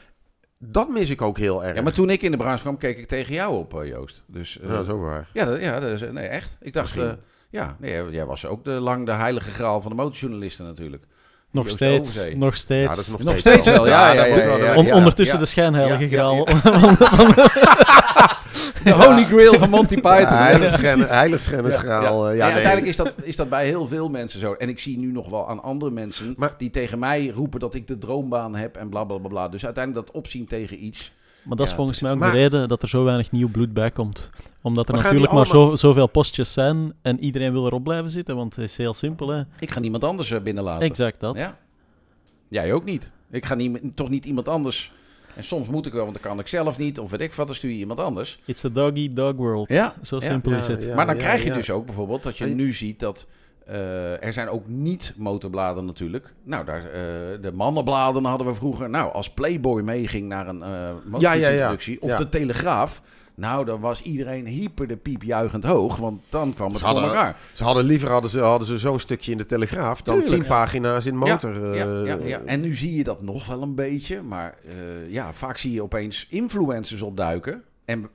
dat mis ik ook heel erg. Ja, maar toen ik in de branche kwam, keek ik tegen jou op, eh, Joost. Dus, eh, Ja, dat is ook waar. Ja, dat, ja dat is, nee, echt. Ik dacht, Misschien. Eh, ja, nee, jij was ook de, lang de heilige graal van de motorjournalisten natuurlijk. Nog Joost steeds, Overzee. nog steeds. Ja, dat is nog, Nog steeds wel, ja, ja, On- ondertussen ja. de schijnheilige Ja, ja, graal. De Holy Grail van Monty Python. Heiligschennisgraal. eh, Ja, Ja, nee. uiteindelijk is dat, is dat bij heel veel mensen zo. En ik zie nu nog wel aan andere mensen Maar- die tegen mij roepen dat ik de droombaan heb en bla bla bla. bla. Dus uiteindelijk dat opzien tegen iets. Maar dat is volgens mij ook maar- de reden dat er zo weinig nieuw bloed bij komt. Omdat er Maar natuurlijk maar allemaal- zo, zoveel postjes zijn en iedereen wil erop blijven zitten, want het is heel simpel, hè? Ik ga niemand anders eh, binnenlaten. Exact dat. Ja. Jij ook niet. Ik ga niet, toch niet iemand anders. En soms moet ik wel, want dan kan ik zelf niet. Of weet ik wat, dan stuur je iemand anders. It's a dog-eat-dog world. Ja, Zo simpel Ja, is het. ja. maar dan krijg je dus ook bijvoorbeeld dat je nu ziet dat eh, er zijn ook niet motorbladen natuurlijk. Nou, daar, eh, de mannenbladen hadden we vroeger. Nou, als Playboy meeging naar een motorfietsintroductie of Ja. de Telegraaf. Nou, dan was iedereen hyper de piep juichend hoog, want dan kwam het Ze voor hadden- elkaar. Ze hadden liever hadden ze, hadden ze zo'n stukje in de Telegraaf dan Tuurlijk. tien pagina's in motor. Ja, ja, ja. En nu zie je dat nog wel een beetje, maar ja, vaak zie je opeens influencers opduiken. En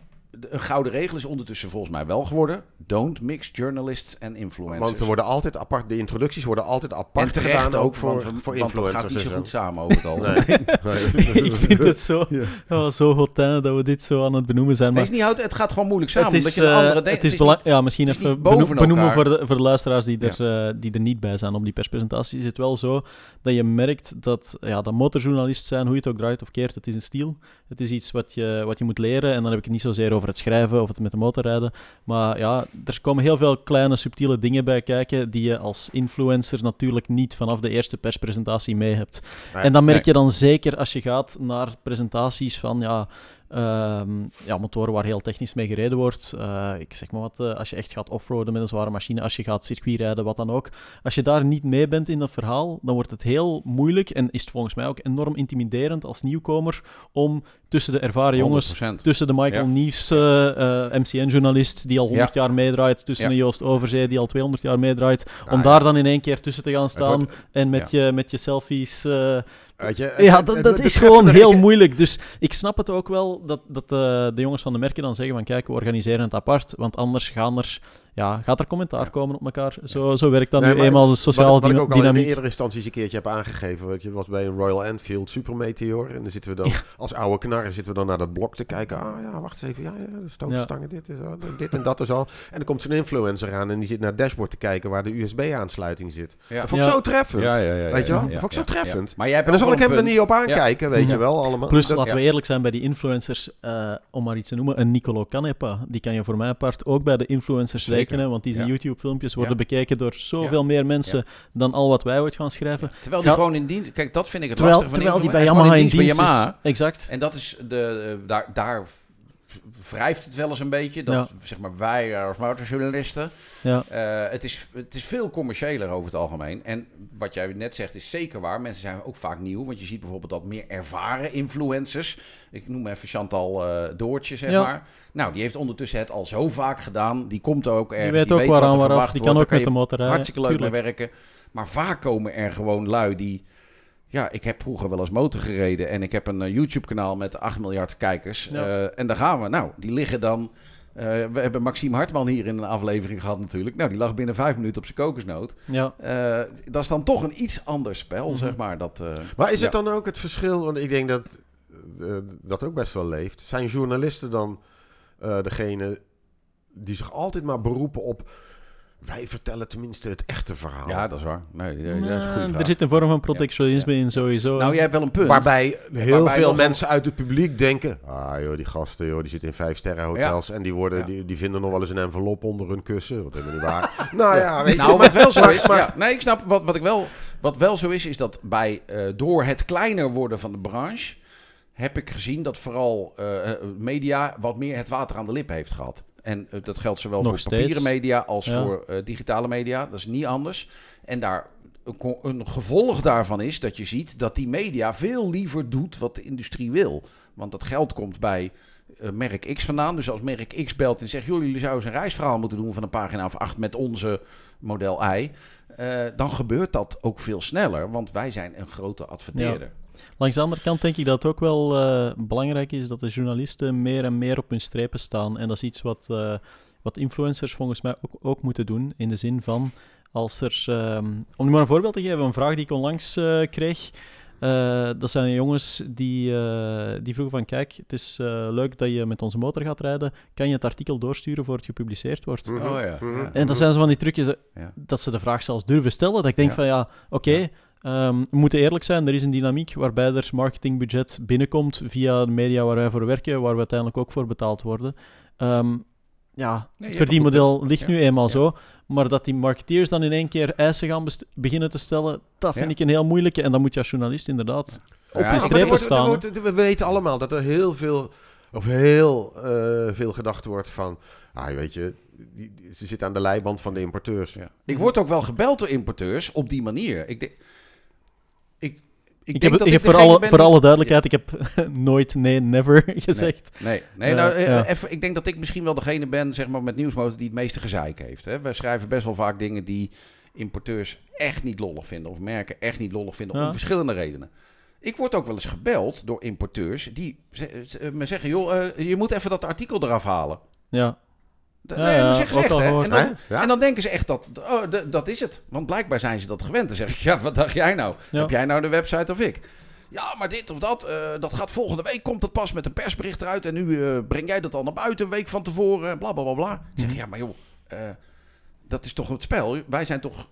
een gouden regel is ondertussen volgens mij wel geworden: don't mix journalists en influencers. Want er worden altijd apart, de introducties worden altijd en apart terecht gedaan, ook voor, want, voor want dat influencers. gaat niet zo en goed samen over het algemeen. Nee. ik vind het zo, Ja. oh, zo hotain dat we dit zo aan het benoemen zijn. Maar is niet hout, het gaat gewoon moeilijk samen. het is, omdat je een andere het is belang- ja, misschien het is even niet boven beno- benoemen elkaar. voor de, voor de luisteraars die er, eh, die er niet bij zijn op die perspresentatie. Is het wel zo dat je merkt dat, ja, dat motorjournalist zijn, hoe je het ook draait of keert, het is een stiel. Het is iets wat je, wat je moet leren. En dan heb ik het niet zozeer over het schrijven of het met de motor rijden. Maar ja, er komen heel veel kleine, subtiele dingen bij kijken die je als influencer natuurlijk niet vanaf de eerste perspresentatie mee hebt. Nee, en dan merk nee. je dan zeker als je gaat naar presentaties van ja, ehm, ja, motoren waar heel technisch mee gereden wordt. Eh, ik zeg maar wat, eh, als je echt gaat offroaden met een zware machine, als je gaat circuitrijden, wat dan ook. Als je daar niet mee bent in dat verhaal, dan wordt het heel moeilijk en is het volgens mij ook enorm intimiderend als nieuwkomer om tussen de ervaren jongens 100%. Tussen de Michael Ja. Eh, MCN-journalist, die al 100 jaar meedraait, tussen Ja. een Joost Overzee, die al 200 jaar meedraait, om Ah, daar ja. dan in één keer tussen te gaan staan wordt- en met, je, met je selfies... Weet je, ja, dat, dat is gewoon heel moeilijk. Dus ik snap het ook wel dat, dat eh, de jongens van de merken dan zeggen van kijk, we organiseren het apart, want anders gaan er ja, gaat er commentaar komen op elkaar. Zo, zo werkt dat Nee, nu eenmaal de Wat, sociale wat ik ook al in dynamiek. eerdere instanties een keertje heb aangegeven. Weet je, was bij een Royal Enfield Super Meteor. En dan zitten we dan als oude knarren zitten we dan naar dat blok te kijken. Ah ja, wacht eens even. Ja, ja de stootstangen, dit, is al, dit en dat is al. En dan komt zo'n influencer aan en die zit naar het dashboard te kijken waar de USB-aansluiting zit. Ja. Dat vond ik Ja. zo treffend. Ja, ja, ja, Weet je wel? vond ik ja, zo treffend. ja. Maar jij hebt En dan zal ik hem er niet op aankijken, weet Ja. je wel, allemaal. Plus, Dat- laten we eerlijk zijn bij die influencers, eh, om maar iets te noemen, een Nicolo Canepa. Die kan je voor mijn part ook bij de influencers Want die. YouTube-filmpjes worden bekeken door zoveel meer mensen dan al wat wij ooit gaan schrijven. Terwijl die Ga- gewoon in dienst... Kijk, dat vind ik het Terwijl, lastige van die bij Yamaha in dienst is. Exact. En dat is de, eh, daar, daar wrijft het wel eens een beetje. Dat zeg maar wij als motorjournalisten. Ja. eh, het, is, het is veel commerciëler over het algemeen. En wat jij net zegt is zeker waar. Mensen zijn ook vaak nieuw. Want je ziet bijvoorbeeld dat meer ervaren influencers. Ik noem even Chantal eh, Doortje, zeg Ja. maar. Nou, die heeft ondertussen het al zo vaak gedaan. Die komt ook ergens. Die weet ook wat waaraan er waaraf. verwacht Die kan wordt. ook met de motor rijden. hartstikke leuk mee werken. Maar vaak komen er gewoon lui die... Ja, ik heb vroeger wel eens motor gereden en ik heb een eh, YouTube-kanaal met 8 miljard kijkers. Ja. Eh, en daar gaan we. Nou, die liggen dan... eh, we hebben Maxime Hartman hier in een aflevering gehad natuurlijk. Nou, die lag binnen vijf minuten op zijn kokosnoot. Ja. Eh, dat is dan toch een iets ander spel, Mhm. zeg maar. Dat, eh, Maar is het dan ook het verschil, want ik denk dat eh, dat ook best wel leeft. Zijn journalisten dan eh, degene die zich altijd maar beroepen op... Wij vertellen tenminste het echte verhaal. Ja, dat is waar. Nee, dat is een goede Nou, vraag. er zit een vorm van protectionisme in sowieso. Nou, jij hebt wel een punt. Waarbij heel Waarbij veel mensen uit het publiek denken... Ah joh, die gasten joh, die zitten in vijf sterren hotels... en die, worden, Ja. die, die vinden nog wel eens een envelop onder hun kussen. Wat helemaal niet waar. nou ja, weet je... Nou, maar- wat wel zo is. maar- ja, nee, ik snap wat, wat ik wel. Wat wel zo is, is dat bij eh, door het kleiner worden van de branche. heb ik gezien dat vooral eh, eh, media wat meer het water aan de lip heeft gehad. En eh, dat geldt zowel Nog voor steeds. papieren media als Ja. voor eh, digitale media. Dat is niet anders. En daar. Een, gevolg daarvan is dat je ziet dat die media veel liever doet wat de industrie wil. Want dat geld komt bij eh, merk X vandaan. Dus als merk X belt en zegt: joh, jullie zouden eens een reisverhaal moeten doen van een pagina of acht met onze model eh, dan gebeurt dat ook veel sneller, want wij zijn een grote adverteerder. Langs de andere kant denk ik dat het ook wel eh, belangrijk is dat de journalisten meer en meer op hun strepen staan. En dat is iets wat, eh, wat influencers volgens mij ook, ook moeten doen. In de zin van, als er... ehm, om nu maar een voorbeeld te geven, een vraag die ik onlangs eh, kreeg. eh, dat zijn jongens die, eh, die vroegen van, kijk, het is leuk dat je met onze motor gaat rijden. Kan je het artikel doorsturen voor het gepubliceerd wordt? Mhm, Oh ja, mhm, ja. En dan zijn ze van die trucjes Ja. dat ze de vraag zelfs durven stellen. Dat ik denk Ja. van ja, oké, Ja. Ehm, we moeten eerlijk zijn. Er is een dynamiek waarbij er marketingbudget binnenkomt via de media waar wij voor werken, waar we uiteindelijk ook voor betaald worden. Ehm, ja, je het verdienmodel ligt Ja. nu eenmaal Ja. zo. Maar dat die marketeers dan in één keer eisen gaan beginnen te stellen, dat vind Ja. ik een heel moeilijke. En dan moet je als journalist inderdaad op je er strepen wordt- er staan. wordt- we weten allemaal dat er heel veel, of heel eh, veel gedacht wordt van... Ah, weet je, die, die- ze zitten aan de leiband van de importeurs. Ja. Ik word ook wel gebeld door importeurs op die manier. Ik, denk- ik, heb, dat ik heb voor, alle, ben voor die- alle duidelijkheid, ik heb nooit nee, never gezegd. Nee, nee nou, eh, ja. even, ik denk dat ik misschien wel degene ben zeg maar, met nieuwsmotor die het meeste gezeik heeft. Hè. Wij schrijven best wel vaak dingen die importeurs echt niet lollig vinden. Of merken echt niet lollig vinden. Ja. Om verschillende redenen. Ik word ook wel eens gebeld door importeurs die me zeggen... joh, eh, je moet even dat artikel eraf halen. Ja, Ja, nee, dat zeggen ze echt, hè. En dan, Hè? Ja? en dan denken ze echt dat, oh, d- dat is het. Want blijkbaar zijn ze dat gewend. Dan zeg ik, ja, wat dacht jij nou? Ja. Heb jij nou de website of ik? Ja, maar dit of dat, eh, dat gaat volgende week, komt het pas met een persbericht eruit. En nu eh, breng jij dat al naar buiten een week van tevoren. en Bla, bla, bla, bla. Ik zeg, Mhm. ja, maar joh, eh, dat is toch het spel. Wij zijn toch,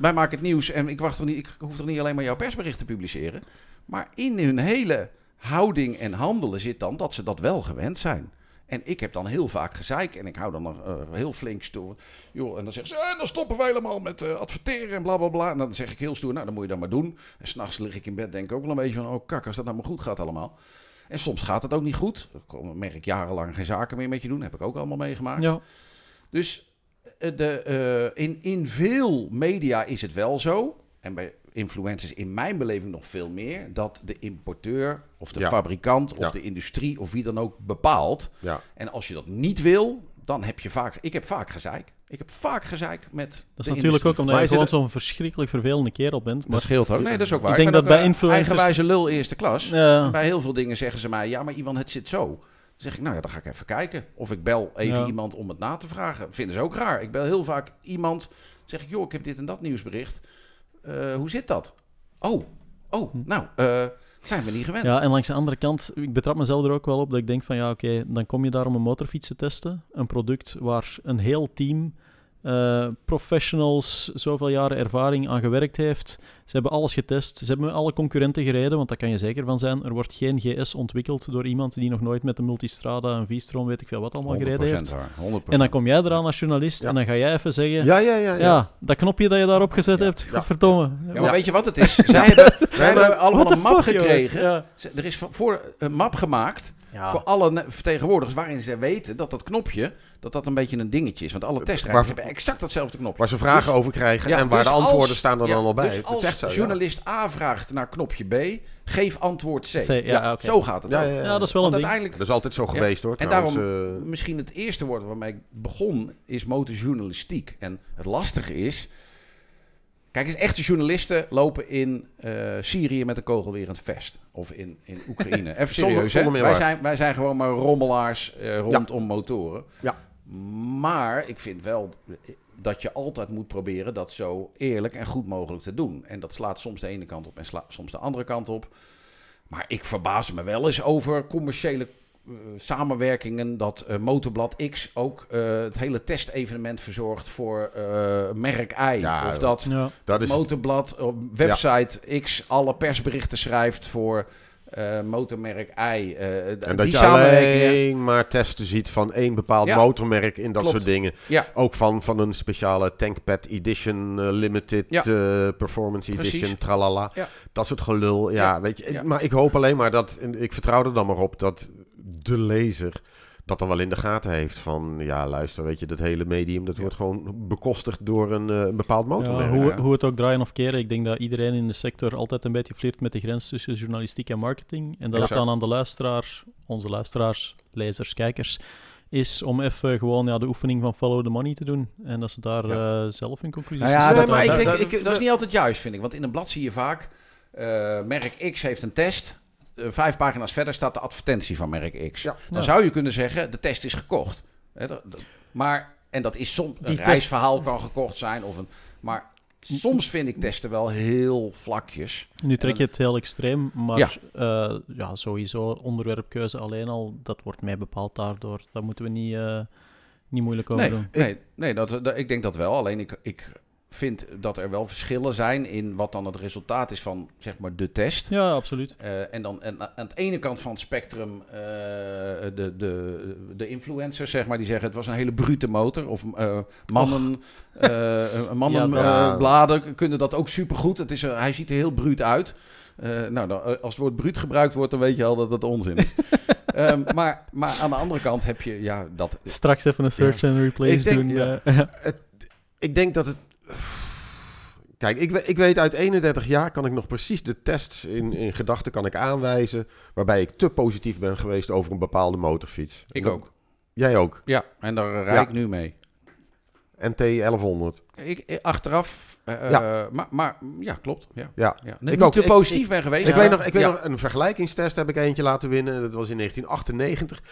wij maken het nieuws. En ik, wacht toch niet, ik hoef toch niet alleen maar jouw persbericht te publiceren. Maar in hun hele houding en handelen zit dan dat ze dat wel gewend zijn. En ik heb dan heel vaak gezeik en ik hou dan nog eh, heel flink stoer. Joh, en dan zeggen ze, eh, dan stoppen we helemaal met eh, adverteren en bla bla bla. En dan zeg ik heel stoer, nou dan moet je dat maar doen. En s'nachts lig ik in bed, denk ik ook wel een beetje van, oh kak, als dat nou maar goed gaat allemaal. En soms gaat het ook niet goed. Dan merk ik jarenlang geen zaken meer met je doen. heb ik ook allemaal meegemaakt. ja. Dus de, in, in veel media is het wel zo. En bij influencers in mijn beleving nog veel meer. Dat de importeur of de Ja. fabrikant of Ja. de industrie of wie dan ook bepaalt. Ja. En als je dat niet wil, dan heb je vaak... Ik heb vaak gezeik. Ik heb vaak gezeik met Dat is de natuurlijk industrie. ook omdat Maar je gewoon zo'n verschrikkelijk vervelende kerel bent. Dat Maar scheelt ook. Nee, dat is ook waar. Ik denk ben dat ook bij een influencers- Eigenwijze lul eerste klas. Ja. Bij heel veel dingen zeggen ze mij... Ja, maar Iwan, het zit zo. zeg ik, nou ja, dan ga ik even kijken. Of ik bel even Ja. iemand om het na te vragen. Vinden ze ook raar. Ik bel heel vaak iemand, zeg ik, joh, ik heb dit en dat nieuwsbericht. Eh, hoe zit dat? Oh, oh, nou, eh, zijn we niet gewend. Ja, en langs de andere kant, ik betrap mezelf er ook wel op dat ik denk van ja, oké, dan kom je daar om een motorfiets te testen. Een product waar een heel team eh, professionals zoveel jaren ervaring aan gewerkt heeft. Ze hebben alles getest. Ze hebben met alle concurrenten gereden, want daar kan je zeker van zijn. Er wordt geen GS ontwikkeld door iemand die nog nooit met een Multistrada, een V-Strom, weet ik veel wat allemaal gereden 100% heeft. waar, 100%. En dan kom jij eraan als journalist Ja. en dan ga jij even zeggen... Ja, ja, ja. Ja, ja. dat knopje dat je daarop gezet Ja. hebt, Ja. godverdomme. Ja, maar Ja. weet je wat het is? Zij hebben, zij maar- hebben allemaal een map fuck, gekregen. Er is voor- voor een map gemaakt Ja. voor alle vertegenwoordigers waarin ze weten dat dat knopje, dat dat een beetje een dingetje is. Want alle testrijders Waar- hebben exact datzelfde knopje. Waar ze vragen Dus- over krijgen Ja, en waar dus de antwoorden als- staan er ja, dan al bij. Dus als journalist A vraagt naar knopje B, geef antwoord C. C, ja. Zo gaat het Ja, ook. ja, ja. Ja, dat is wel Want een ding. Dat is altijd zo geweest hoor. en trouwens, daarom eh. misschien het eerste woord waarmee ik begon is motorjournalistiek. En het lastige is... Kijk eens, echte journalisten lopen in eh, Syrië met een kogelwerend vest. Of in, in Oekraïne. Even serieus, hè? Wij zijn, wij zijn gewoon maar rommelaars eh, rondom motoren. Ja. Maar ik vind wel dat je altijd moet proberen dat zo eerlijk en goed mogelijk te doen. En dat slaat soms de ene kant op en sla- soms de andere kant op. Maar ik verbaas me wel eens over commerciële samenwerkingen. Dat eh, Motorblad X ook eh, het hele testevenement verzorgt voor eh, merk I. Ja, of dat Ja. dat is Motorblad op website X alle persberichten schrijft voor eh, motormerk I. eh, En die dat je alleen maar testen ziet van één bepaald Ja. motormerk in dat Klopt. soort dingen. Ja. Ook van, van een speciale Tankpad Edition, eh, Limited Ja. eh, Performance Precies. Edition, tralala. Ja. Dat soort gelul. Ja, Ja. weet je. Ja. Maar ik hoop alleen maar dat, ik vertrouw er dan maar op, dat de lezer dat dan wel in de gaten heeft. Van, ja luister, weet je, dat hele medium, dat Ja. wordt gewoon bekostigd door een, eh, een bepaald motormerk. hoe, ja. hoe het ook draaien of keren, ik denk dat iedereen in de sector altijd een beetje flirt met de grens tussen journalistiek en marketing. En dat Ja. het dan aan de luisteraar, onze luisteraars, lezers, kijkers, is om even gewoon ja, de oefening van follow the money te doen. En dat ze daar Ja. eh, zelf hun conclusies Nou ja, dat, maar ik denk- dat- ik- dat is niet altijd juist, vind ik. Want in een blad zie je vaak... eh, merk X heeft een test. Eh, vijf pagina's verder staat de advertentie van merk X. Ja. Dan Ja. zou je kunnen zeggen, de test is gekocht. Dat- dat- maar, en dat is soms... Een reisverhaal kan gekocht zijn. Of een, maar soms vind ik testen wel heel vlakjes. Nu trek je het heel extreem, maar Ja. ja. ja, sowieso onderwerpkeuze alleen al, dat wordt mee bepaald daardoor. Dat moeten we niet, eh, niet moeilijk over Nee, doen. nee, nee dat, dat- ik denk dat wel. Alleen ik, ik vind dat er wel verschillen zijn in wat dan het resultaat is van zeg maar de test. Ja, absoluut. Eh, en dan en aan de ene kant van het spectrum eh, de, de, de influencers, zeg maar, die zeggen het was een hele brute motor. Of eh, mannen, eh, mannen Ja, dat- eh, bladen kunnen dat ook supergoed. Het is, er- hij ziet er heel bruut uit. Eh, nou, dan, als het woord bruut gebruikt wordt, dan weet je al dat dat onzin is. Ehm, maar, maar aan de andere kant heb je, ja, dat... Straks even een search and replace Ik denk- doen. ja. Ik denk dat het. Kijk, ik, ik weet uit 31 jaar kan ik nog precies de tests in, in gedachten kan ik aanwijzen. Waarbij ik te positief ben geweest over een bepaalde motorfiets. Ik dat- ook. Jij ook. Ja, en daar rijd Ja. ik nu mee. NT 1100. Ik, eh, achteraf, eh, Ja. maar, maar ja, klopt. Ja. Ja. Ja. Ik ook. te Ik- positief ben geweest. Ik weet nog, ik weet nog, een vergelijkingstest heb ik eentje laten winnen. Dat was in 1998.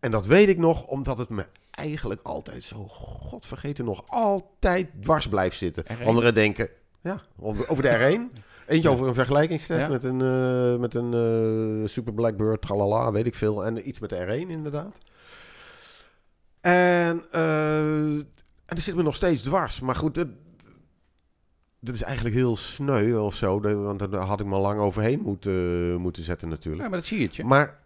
En dat weet ik nog, omdat het me eigenlijk altijd zo, godvergeten nog, altijd dwars blijft zitten. R1? Anderen denken, ja, over de R1. Eentje Ja. over een vergelijkingstest Ja. met een, eh, met een eh, Super Blackbird, tralala, weet ik veel. En iets met de R1 inderdaad. En, eh, en dat zit me nog steeds dwars. Maar goed, dat, dat is eigenlijk heel sneu of zo. Want daar had ik me lang overheen moeten, moeten zetten natuurlijk. Ja, maar dat zie je. Maar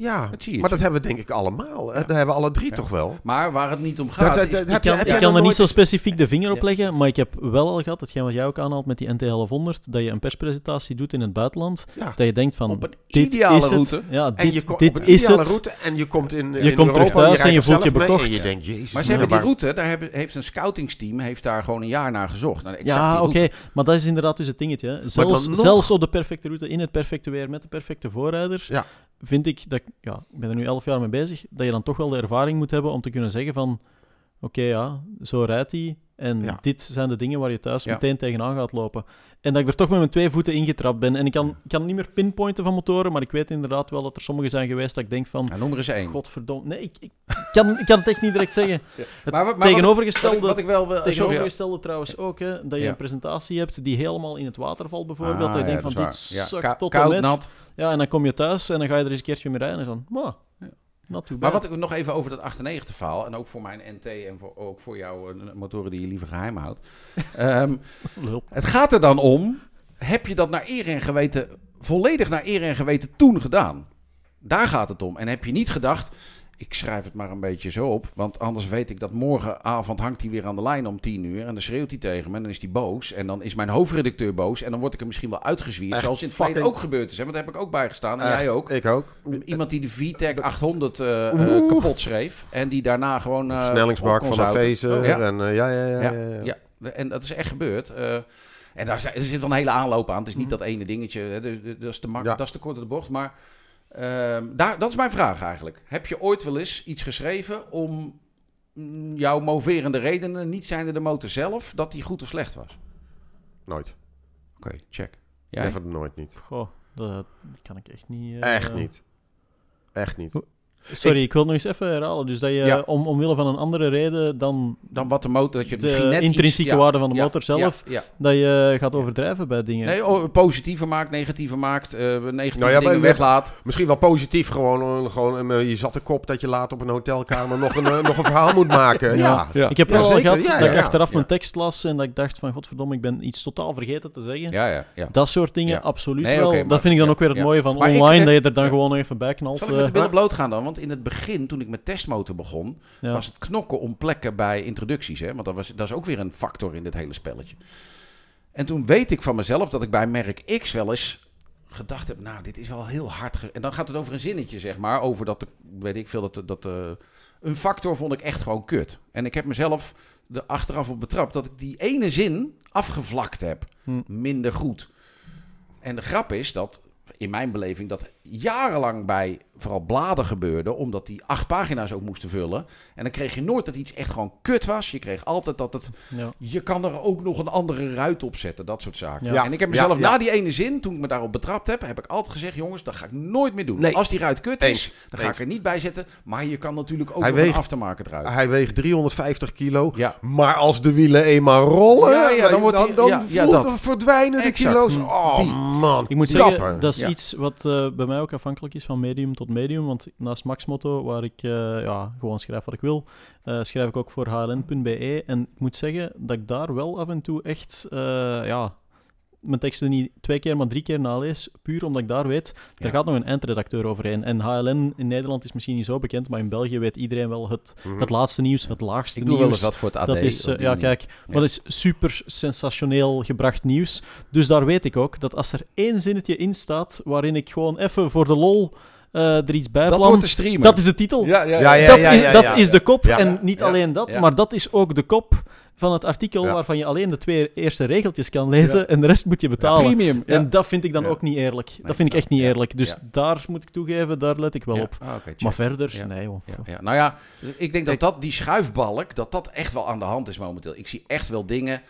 ja, Dat maar dat hebben we denk ik allemaal. hè. Ja. Dat hebben we alle drie Ja. toch wel. Maar waar het niet om gaat, dat- is... dat- Ik heb je- kan, ik er niet zo specifiek de vinger op Ja. leggen, maar ik heb wel al gehad, hetgeen wat jij ook aanhaalt met die NT1100, dat je een perspresentatie doet in het buitenland, Ja. dat je denkt van, op een ideale is het. route. Ja, En dit, je komt dit op een is ideale het. route en je komt in, Je in komt Europa, terug thuis en je voelt je bekocht. En je denkt, jezus. Maar ze hebben die route, daar hebben, heeft een scoutingsteam heeft daar gewoon een jaar naar gezocht. Naar Ja, oké, route. maar dat is inderdaad dus het dingetje. hè. Zelfs, op de perfecte route, in het perfecte weer, met de perfecte voorrijder, Ja. vind ik dat, ja, ik ben er nu elf jaar mee bezig, dat je dan toch wel de ervaring moet hebben om te kunnen zeggen van, oké ja, zo rijdt hij. En Ja. dit zijn de dingen waar je thuis Ja. meteen tegenaan gaat lopen. En dat ik er toch met mijn twee voeten ingetrapt ben. En ik kan, ik kan niet meer pinpointen van motoren, maar ik weet inderdaad wel dat er sommige zijn geweest dat ik denk van... Er eens één. Godverdomme. Nee, ik, ik, kan, ik kan het echt niet direct zeggen. Maar tegenovergestelde, Wat ik, wat ik wel... sorry, tegenovergestelde trouwens ook, hè, dat je een presentatie hebt die helemaal in het water valt bijvoorbeeld. Ah, dat je denkt van, dit ka- tot en met. nat. Ja, en dan kom je thuis en dan ga je er eens een keertje mee rijden en dan, "Mwah, Ja. not too Maar bad." wat ik nog even over dat 98 verhaal, en ook voor mijn NT en voor, ook voor jouw eh, motoren die je liever geheim houdt. Ehm, het gaat er dan om, heb je dat naar eer en geweten, volledig naar eer en geweten toen gedaan? Daar gaat het om. En heb je niet gedacht, ik schrijf het maar een beetje zo op, want anders weet ik dat morgenavond hangt hij weer aan de lijn om 10 uur en dan schreeuwt hij tegen me en dan is hij boos. En dan is mijn hoofdredacteur boos en dan word ik er misschien wel uitgezwierd, Echt zoals in het verleden ook gebeurd is. Hè? Want daar heb ik ook bij gestaan en Echt, jij ook. Ik ook. Iemand die de VTEC 800 eh, eh, kapot schreef. En die daarna gewoon... eh, Versnellingsbak van een zouten. Phaser. Ja. En, ja, ja, ja, ja, Ja, ja. en dat is echt gebeurd. En daar, zit- er zit wel een hele aanloop aan. Het is niet Mhm. dat ene dingetje. Hè, de- de- dat, is te mak dat is te kort de bocht. Maar daar, dat is mijn vraag eigenlijk. Heb je ooit wel eens iets geschreven om mm, jouw moverende redenen, niet zijnde de motor zelf, dat die goed of slecht was? Nooit. Oké, check. Jij? Never nooit niet. Goh, dat kan ik echt niet... eh, Echt niet. Echt niet. Sorry, ik, wil het nog eens even herhalen. Dus dat je Ja. om, omwille van een andere reden dan Dan wat de motor, dat je de misschien net intrinsieke iets, ja, waarde van de ja, motor zelf, Ja, ja. dat je gaat overdrijven bij dingen. Nee, oh, positiever maakt, negatiever maakt, eh negatieve Nou ja, dingen maar- weglaat. Misschien wel positief gewoon, eh, gewoon eh, je zat de kop dat je later op een hotelkamer nog een, nog een verhaal moet maken. Ja, Ja. Ik heb Ja, wel al gehad Ja, dat ja, ik achteraf Ja. mijn tekst las en dat ik dacht van godverdomme, ik ben iets totaal vergeten te zeggen. Ja, ja, ja. Dat soort dingen, Ja. absoluut Nee, wel. maar- dat vind ik dan ook weer het mooie van Maar ik- online, ik- dat je er dan gewoon even bij knalt. Zal ik met de billen bloot gaan dan? Want in het begin, toen ik met testmotor begon, ja. was het knokken om plekken bij introducties. Hè? Want dat, was, dat is ook weer een factor in dit hele spelletje. En toen weet ik van mezelf dat ik bij merk X wel eens gedacht heb, nou, dit is wel heel hard. En dan gaat het over een zinnetje, zeg maar, over dat, de, weet ik veel, dat, de- dat de, een factor vond ik echt gewoon kut. En ik heb mezelf er achteraf op betrapt dat ik die ene zin afgevlakt heb. Hm. Minder goed. En de grap is dat, in mijn beleving, dat jarenlang bij vooral bladen gebeurde, omdat die acht pagina's ook moesten vullen. En dan kreeg je nooit dat iets echt gewoon kut was. Je kreeg altijd dat het ja. je kan er ook nog een andere ruit op zetten, dat soort zaken. Ja. En ik heb mezelf ja. na die ene zin, toen ik me daarop betrapt heb, heb ik altijd gezegd, jongens, dat ga ik nooit meer doen. Nee. Als die ruit kut is, Eens. dan ga Eens. ik er niet bij zetten. Maar je kan natuurlijk ook Hij nog weegt- een af te maken eruit. Hij weegt 350 kilo. Ja. Maar als de wielen eenmaal rollen, Ja, ja, dan wordt dan, dan dat. verdwijnen de kilo's. Hm. Oh Die. man, Ik moet kappen. zeggen, dat is Ja. iets wat eh, bij mij ook afhankelijk is van medium tot medium. Want naast Maxmoto, waar ik eh, ja, gewoon schrijf wat ik wil, eh, schrijf ik ook voor hln.be. En ik moet zeggen dat ik daar wel af en toe echt eh, ja, mijn teksten niet twee keer, maar drie keer nalees. Puur omdat ik daar weet, Ja. gaat nog een eindredacteur overheen. En HLN in Nederland is misschien niet zo bekend, maar in België weet iedereen wel het, Mhm. het laatste nieuws, het laagste Ik doe nieuws. wel eens wat voor het AD. Dat is, eh, ja, kijk, Ja. dat is super sensationeel gebracht nieuws. Dus daar weet ik ook dat als er één zinnetje in staat waarin ik gewoon even voor de lol er iets bij Dat wordt de streamer. dat is de titel. Ja, ja, Ja, ja. ja, dat ja, is, ja, dat ja. is de kop. Ja. En niet Ja. alleen dat, Ja. maar dat is ook de kop van het artikel Ja. waarvan je alleen de twee eerste regeltjes kan lezen en de rest moet je betalen. Premium. Ja. En dat vind ik dan Ja. ook niet eerlijk. Nee, dat vind ik echt niet ja. eerlijk. Dus Ja. daar moet ik toegeven, daar let ik wel Ja. op. Ah, oké, check. Maar verder, Ja. nee joh. Ja, ja. Nou ja, ik denk dat, dat die schuifbalk, dat dat echt wel aan de hand is momenteel. Ik zie echt wel dingen,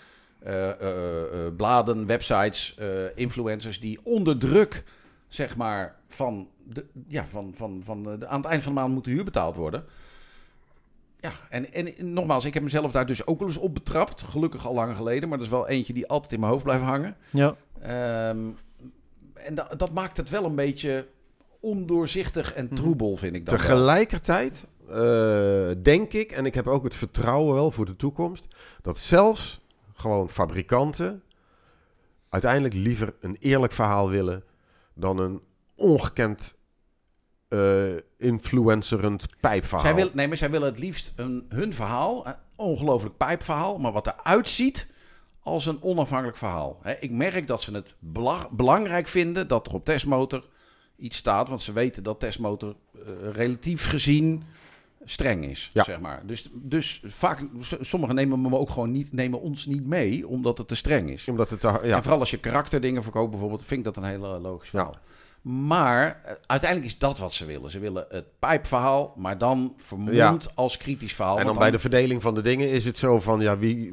eh, eh, eh, bladen, websites, eh, influencers die onder druk, zeg maar, van, de, ja, van, van, van eh, de, aan het eind van de maand moet de huur betaald worden. Ja, en, en nogmaals, ik heb mezelf daar dus ook wel eens op betrapt. Gelukkig al lang geleden, maar dat is wel eentje die altijd in mijn hoofd blijft hangen. Ja. Ehm, en da- dat maakt het wel een beetje ondoorzichtig en troebel, vind ik dan wel. Tegelijkertijd eh, denk ik, en ik heb ook het vertrouwen wel voor de toekomst, dat zelfs gewoon fabrikanten uiteindelijk liever een eerlijk verhaal willen dan een ongekend eh influencerend pijpverhaal. Zij wil, nee, maar zij willen het liefst een, hun verhaal, een ongelooflijk pijpverhaal, maar wat eruit ziet als een onafhankelijk verhaal. Ik merk dat ze het bela- belangrijk vinden dat er op testmotor iets staat, want ze weten dat testmotor eh, relatief gezien streng is, Ja. zeg maar. Dus, dus vaak, sommigen nemen me ook gewoon niet, nemen ons niet mee, omdat het te streng is. Omdat het te- ja, En vooral als je karakterdingen verkoopt bijvoorbeeld, vind ik dat een hele logisch Ja. Maar eh, uiteindelijk is dat wat ze willen. Ze willen het pijpverhaal, maar dan vermomd Ja. als kritisch verhaal. En dan bij de verdeling van de dingen is het zo van, ja, wie,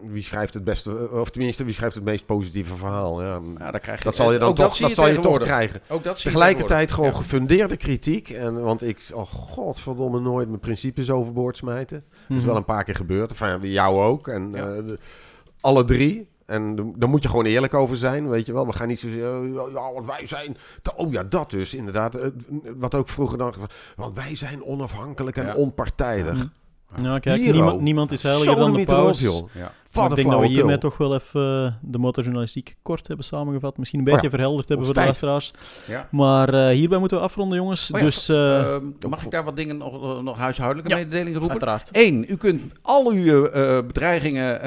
wie schrijft het beste, of tenminste, wie schrijft het meest positieve verhaal? Ja, Ja, dan krijg je, dat zal je dan toch, dat zal je toch krijgen. Ook dat Tegelijkertijd gewoon gefundeerde kritiek. En, want ik, oh godverdomme, nooit mijn principes overboord smijten. Dat is Mhm. wel een paar keer gebeurd. Enfin, jou ook. En eh, alle drie. En daar moet je gewoon eerlijk over zijn, weet je wel. We gaan niet zo zeggen, ja, want wij zijn... Oh ja, dat dus, inderdaad. Eh, Wat ook vroeger dacht, want wij zijn onafhankelijk en Ja. onpartijdig. Mhm. Ja, kijk, niemand, oh. niemand is heiliger dan de paus. joh. Ja. Maar Wat ik denk dat we hiermee toch wel even eh, de motorjournalistiek kort hebben samengevat. Misschien een Oh beetje ja, verhelderd hebben voor de luisteraars. Ja. Maar eh, hierbij moeten we afronden, jongens. Oh ja, dus eh, mag ik daar wat dingen nog, nog huishoudelijke Ja, mededelingen roepen? uiteraard. Eén, u kunt al uw eh, bedreigingen,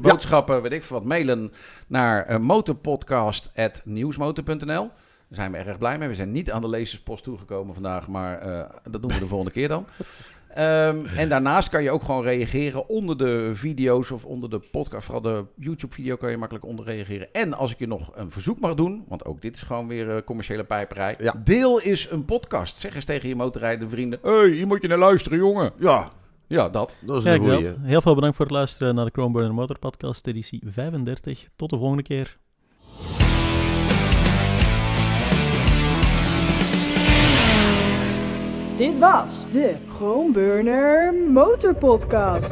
boodschappen, weet ik veel wat, mailen naar uh, motorpodcast.nieuwsmotor.nl. Daar zijn we erg blij mee. We zijn niet aan de lezerspost toegekomen vandaag, maar eh, dat doen we de volgende keer dan. Ehm, en daarnaast kan je ook gewoon reageren onder de video's of onder de podcast. Vooral de YouTube-video kan je makkelijk onder reageren. En als ik je nog een verzoek mag doen, want ook dit is gewoon weer eh, commerciële pijperij. Ja. Deel is een podcast. Zeg eens tegen je motorrijdende vrienden. Hé, hey, hier moet je naar luisteren, jongen. Ja, Ja, dat. dat is een goeie. Heel veel bedankt voor het luisteren naar de Chromeburner Motor Podcast, editie 35. Tot de volgende keer. Dit was de Groenburner Motor Podcast.